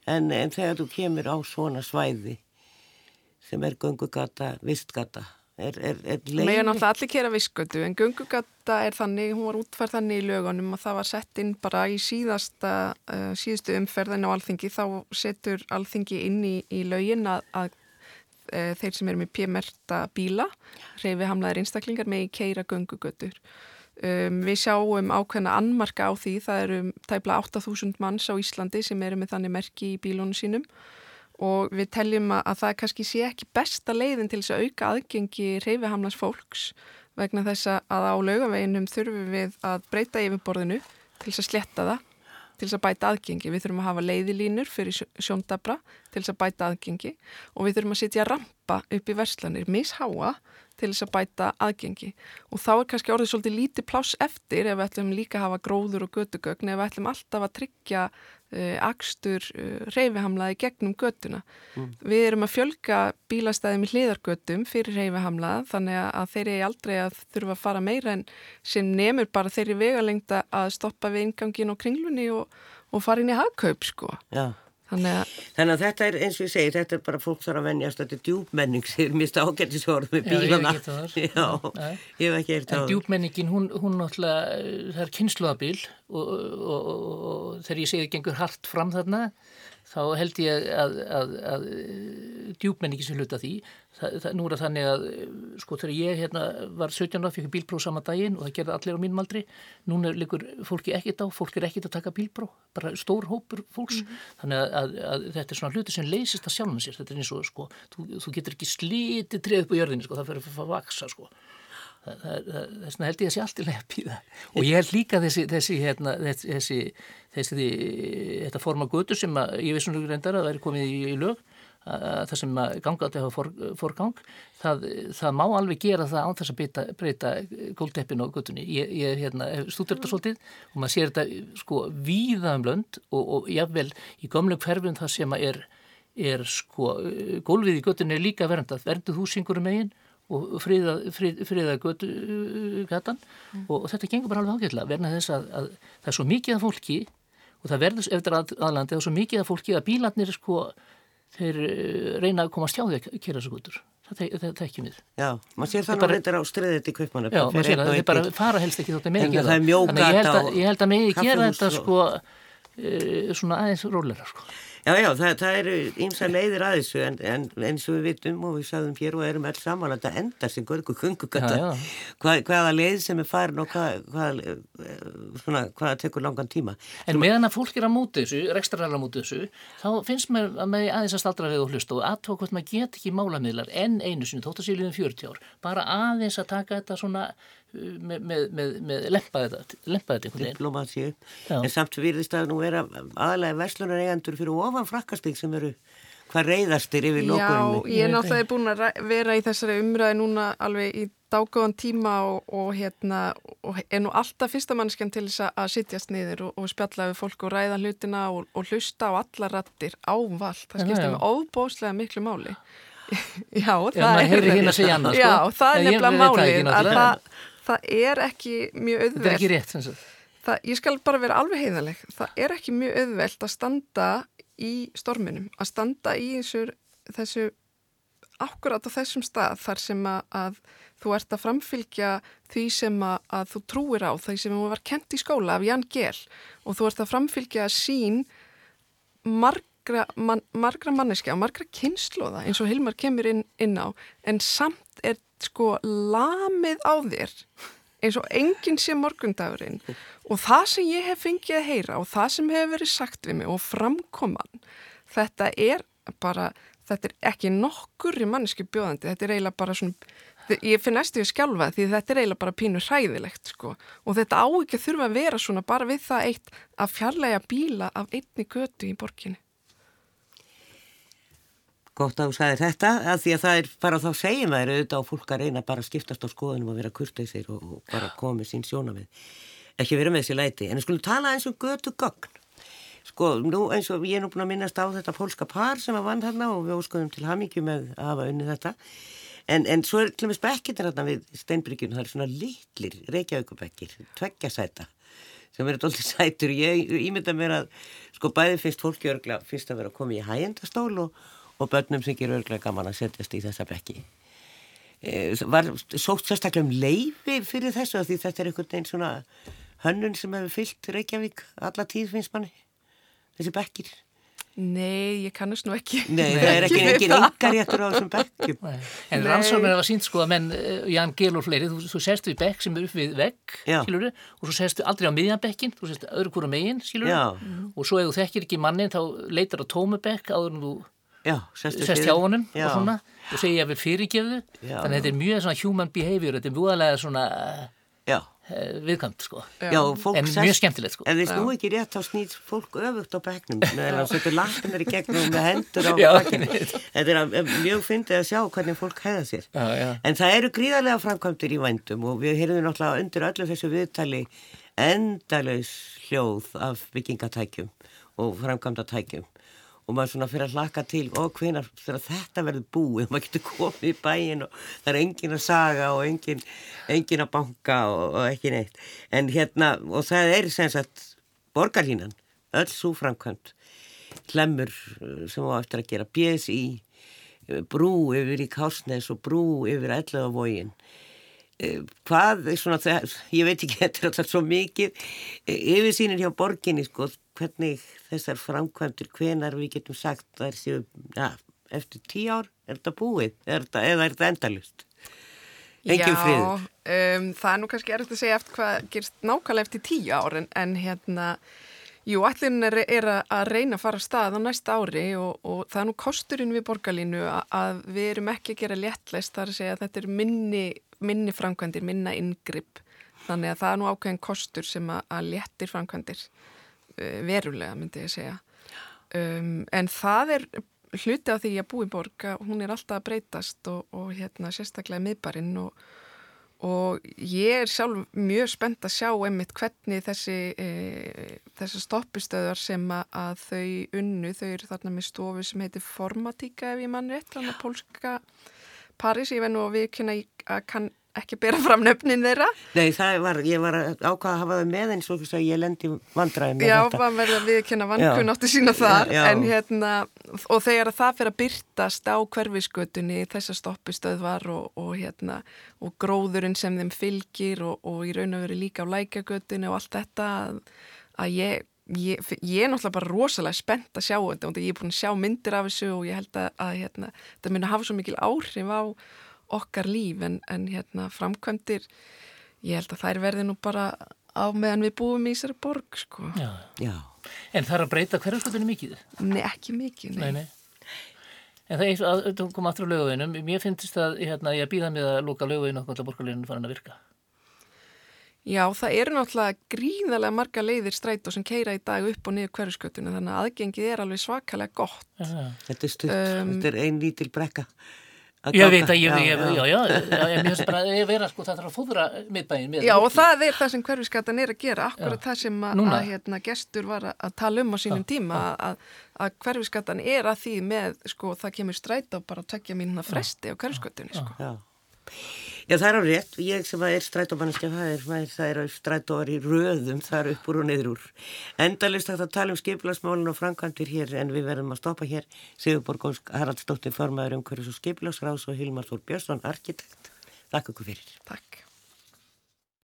En, en þegar þú kemur á svona svæði sem er gungugata, vistgata er, er, er leið... Mér er náttúrulega allir kera vistgötu en gungugata er þannig, hún var útfærð þannig í lögunum og það var sett inn bara í síðasta, uh, síðustu umferðin á alþingi, þá setur alþingi inn í, í lögin að, að e, þeir sem eru með pjmerta bíla, reyfi hamlaðir einstaklingar með í keira göngugötur. Um, við sjáum ákveðna annmarka á því, það eru tæpla 8000 manns á Íslandi sem eru með þannig merki í bílónu sínum og við teljum að það kannski sé ekki besta leiðin til þess að auka aðgengi reyfihamlas fólks vegna þess að á laugaveginum þurfum við að breyta yfirborðinu til þess að sletta það til þess að bæta aðgengi. Við þurfum að hafa leiðilínur fyrir sjóndabra til þess að bæta aðgengi og við þurfum að setja rampa upp í verslanir, misháa til þess að bæta aðgengi. Og þá er kannski orðið svolítið lítið pláss eftir ef við ætlum líka að hafa gróður og gödugögn, ef við ætlum alltaf að tryggja akstur uh, reyfihamlaði gegnum göduna. Mm. Við erum að fjölga bílastæðum í hliðargödum fyrir reyfihamlaða þannig að þeir eru aldrei að þurfa að fara meira en sem nemur bara þeirri vegalengta að stoppa við ingangin og kringlunni og, og fara inn í hagkaup sko. Já. Þannig að, Þannig að þetta er eins og ég segi, þetta er bara fólk þarf að venjast, þetta er djúbmenning, sér mist ágættisvorð með bílana. Já, ég hef ekki það. Já, ég hef ekki eitt á það. En djúbmenningin, hún, hún náttúrulega, það er kynsluðabíl og, og, og, og þegar ég segi það gengur hart fram þarna, þá held ég að, að, að djúbmenningi sem hluta því. Það, það, nú er það þannig að sko þegar ég hérna, var 17 ára fyrir bílpróf sama daginn og það gerði allir á mínum aldri. Núna likur fólki ekkit á, fólk er ekkit að taka bílpróf, bara stór hópur fólks, mm -hmm. þannig að, að þetta er svona hluti sem leysist að sjálfum sér, þetta er eins og sko, þú, þú getur ekki slítið treð upp á jörðinni sko, það fyrir að vaksa sko þess vegna held ég að sé allt í leið að býða og ég held líka þessi þessi, hérna, þessi, þessi þetta forma götu sem að, ég vissum líka reyndar að það er komið í, í lög það sem gangaði hafa for, forgang það, það má alveg gera það án þess að breyta, gólteppin og göttunni ég, ég hérna, stúdur þetta svolítið og maður sér þetta sko víða um lönd og, og jáfnvel í gamlega hverfum það sem er, er sko gólfið í göttunni er líka verndað, vernduð húsingur um eigin og friða, frið, friða götu gatan. Mm. og, og þetta gengur bara alveg ágætla verna þess að, að það er svo mikið af fólki og það verður eftir að, aðlandi það er svo mikið af fólki að bílarnir sko þeir eh, reyna að komast hjá því að kera þessu gutur það tekjum við. Já, maður sér það nú reyndar á striðið í kvipmannu Já, maður sér það, þeir bara fara helst ekki þótt að megi það Þannig ég held að, ég held að megi gera þetta sko e, svona aðeins rólera sko Já, já, það, það eru ímsa leiðir að þessu en, en eins og við vitum og við sagðum hér og erum alls saman að þetta endar sem görgu kungugata hvað, hvaða leið sem er farin og hvað, hvað, svona, hvað tekur langan tíma. En Sem meðan að fólk er að múti þessu, rekstraræðar að múti þessu þá finnst mér að með aðeins að staldra við og hlusta og aðtók hvort maður get ekki málamiðlar enn einu sinni, þótt að síðan 40 ár. Bara aðeins að taka þetta svona með, með, með, með lempaði þetta lempaði þetta einhvern veginn. En samt virðist að nú vera aðalega verslunar eigandur fyrir ofan frakkastík sem eru hvað reyðastir yfir lókunni Já, ég er náttúrulega búin að vera í þessari umræði núna alveg í dágóðan tíma og, og hérna og er nú alltaf fyrsta mannskjan til þess að sittjast niður og, og spjalla við fólk og ræða hlutina og, og hlusta á alla rattir ávall, það skiptir með óbóslega miklu máli. Já, sko. Það er ég nefnilega málið að það, það er ekki mjög Þetta er ekki rétt. Það, ég skal bara vera alveg heiðaleg. Það er ekki mjög auðvelt að standa í storminum, að standa í þessu, þessu akkurat á þessum stað þar sem að, að þú ert að framfylgja því sem að, að þú trúir á, því sem þú var kent í skóla af Jan Gehl. Og þú ert að framfylgja sín margra, man, margra manneskja og margra kynnslóða eins og Hilmar kemur inn, inn á. En samt er sko lamið á þér eins og enginn sé morgundagurinn. Og það sem ég hef fengið að heyra og það sem hefur verið sagt við mig og framkoman þetta er bara, þetta er ekki nokkur í manneski bjóðandi, þetta er eiginlega bara svona ég finn næstu að skjálfa því þetta er eiginlega bara pínu hræðilegt sko. Og þetta á ekki að þurfa að vera svona bara við það eitt að fjarlæga bíla af einni götu í borginni. Gott að þú sagðir þetta, að því að það er bara þá segjum það er auðvitað á fólk að reyna bara að skiptast á skoðunum og vera kurteisir og, og bara koma með sín sjónavið. Ekki vera með þessi læti. En við skulum tala eins um götu gögn. Sko, nú eins og ég er nú búin að minnast á þetta pólska par sem að vann þarna og við óskoðum til hamingju með að hafa unni þetta. En, en svo er til og með spekkitir þarna við steinbryggjum, það er svona litlir reykjaukubekkir, tveggjasæta sem verður doldið sætur. Ég ímynda mér að sko bæði finnst fólki örgla fyrst að vera að koma í hægjendastól og, og börnum sem gerur örgla gaman að setjast í þessa bekki. E, var sótt sérstaklega um leifi fyrir þessu af því þetta er einhvern veginn svona hönnun sem hefur fyllt Reykjavík alla tíð finnst manni, þessi bekkir. Nei, ég kannast nú ekki. Nei, það er ekki engin það. engarjættur á þessum bekkjum. Nei. En Nei. rannsóknir hafa sínt sko að menn, eh, Jan Gehl og fleiri, þú, þú sérst við bekk sem er upp við vegg, skilur og svo sérstu aldrei á miðjan bekkin, þú sérst öðru hvora megin, skilur Já. og svo ef þú þekkir ekki mannin þá leitar á tómu bekk áður en þú Fyrir. hjá honum Já. og svona og segja ég vil fyrirgefðu, Já. þannig að þetta er mjög svona human behavior, þetta er mjög svona Já, uh, viðkvæmt sko, já, fólk en sest- mjög skemmtilegt sko. Ef þið snú ekki rétt þá snýr fólk öfugt á bekknum meðan það setur lappinnar í gegnum með hendur á bekkinu. Þetta er að- mjög fyndið að sjá hvernig fólk hefða sér. Já, já. En það eru gríðarlega framkvæmdir í vændum og við heyrðum náttúrulega undir öllu þessu viðtali endalaus hljóð af byggingatækjum og framkvæmdatækjum og maður svona fyrir að hlaka til og hvenar þegar þetta verður búið? Maður getur komið í bæin og það er engin að saga og engin, engin að banka og, og ekki neitt. En hérna og það er sem sagt borgarlínan, öll svo framkvæmt hlemur uh, sem á eftir að gera BSI uh, brú yfir í Kársnes og brú yfir Ellavógin hvað er svona það, ég veit ekki þetta er alltaf svo mikið yfir sínir hjá borginni sko hvernig þessar framkvæmdur hvenar við getum sagt það er séu ja, eftir tíu ár er þetta búið? Er þetta, eða er þetta endalust engin Já, friður. um, það er nú kannski erfitt að segja eftir hvað gerst nákvæmlega eftir tíu ár en, en hérna, jú, allir er, er að- að reyna að fara af stað á næsta ári og, og það er nú kosturinn við borgarlínu að, að við erum ekki að gera léttleist þar að segja að þetta er minni, minni framkvæmdir, minna yngripp þannig að það er nú ákveðin kostur sem að, að léttir framkvæmdir verulega myndi ég segja. Um, en það er hluti af því að búi borg að hún er alltaf að breytast og, og hérna sérstaklega miðbarinn og, og ég er sjálf mjög spennt að sjá einmitt hvernig þessi, e, þessi stoppistöðar sem að, að þau unnu, þau eru þarna með stofu sem heitir Formatíka ef ég mann rétt, þannig að pólska París, ég venn og við kynna að kann ekki bera fram nöfnin þeirra. Nei, það var, ég var að ákvaða að hafa það með eins og ég lendi vandræði með Já, þetta. maður verður að viðkynna vankunáttu sína þar Já. en hérna, og þegar það fyrir að byrtast á hverfisgötunni þessar stoppistöðvar og, og hérna og gróðurinn sem þeim fylgir og, og í raun og veru líka á lækagötunni og allt þetta að, að ég, ég, ég er náttúrulega bara rosalega spennt að sjá þetta og ég er búin að sjá myndir af þessu og ég held að, að hérna, þetta muni hafa svo mikil áhrif á okkar líf en, en hérna framkvæmdir ég held að þær verði nú bara á meðan við búum í þessari borg sko. Já. Já, En það er að breyta hverjafskötunni mikið? Nei, ekki mikið, nei. Nei, nei. En það er eins og að þú kom aftur á lögaveginum, mér finnst að hérna, ég býða með að lóka lögaveginu og alltaf borgarleginu farin að virka. Já, það eru náttúrulega gríðarlega marga leiðir strætó sem keira í dag upp og niður hverjuskötunum þannig að aðgengið er alveg svakalega gott. Já, já. þetta er stutt, Um, þetta er ein lítil brekka Ég veit að ég, já, já, já, já, ég finnst bara að vera sko það þarf að fóðra miðbæin Já og það er það sem hverfiskatan er að gera akkurat það sem að, að hérna, gestur var að tala um á sínum tíma að, að hverfiskatan er að því með sko það kemur stræt á bara að tekja mín fresti á hverfiskatunni sko. Já Já, það er á rétt. Ég sem er strætómanniski, það er, strætóar í röðum, það er upp úr og niður úr. Endalist að það tala um skipilagsmálun og framkvæmtir hér, en við verðum að stoppa hér. Sigurborg Haraldsdóttir, formaður umhverjus og skipilagsráðs og Hilmar Þór Björnsson, arkitekt. Takk okkur fyrir. Takk.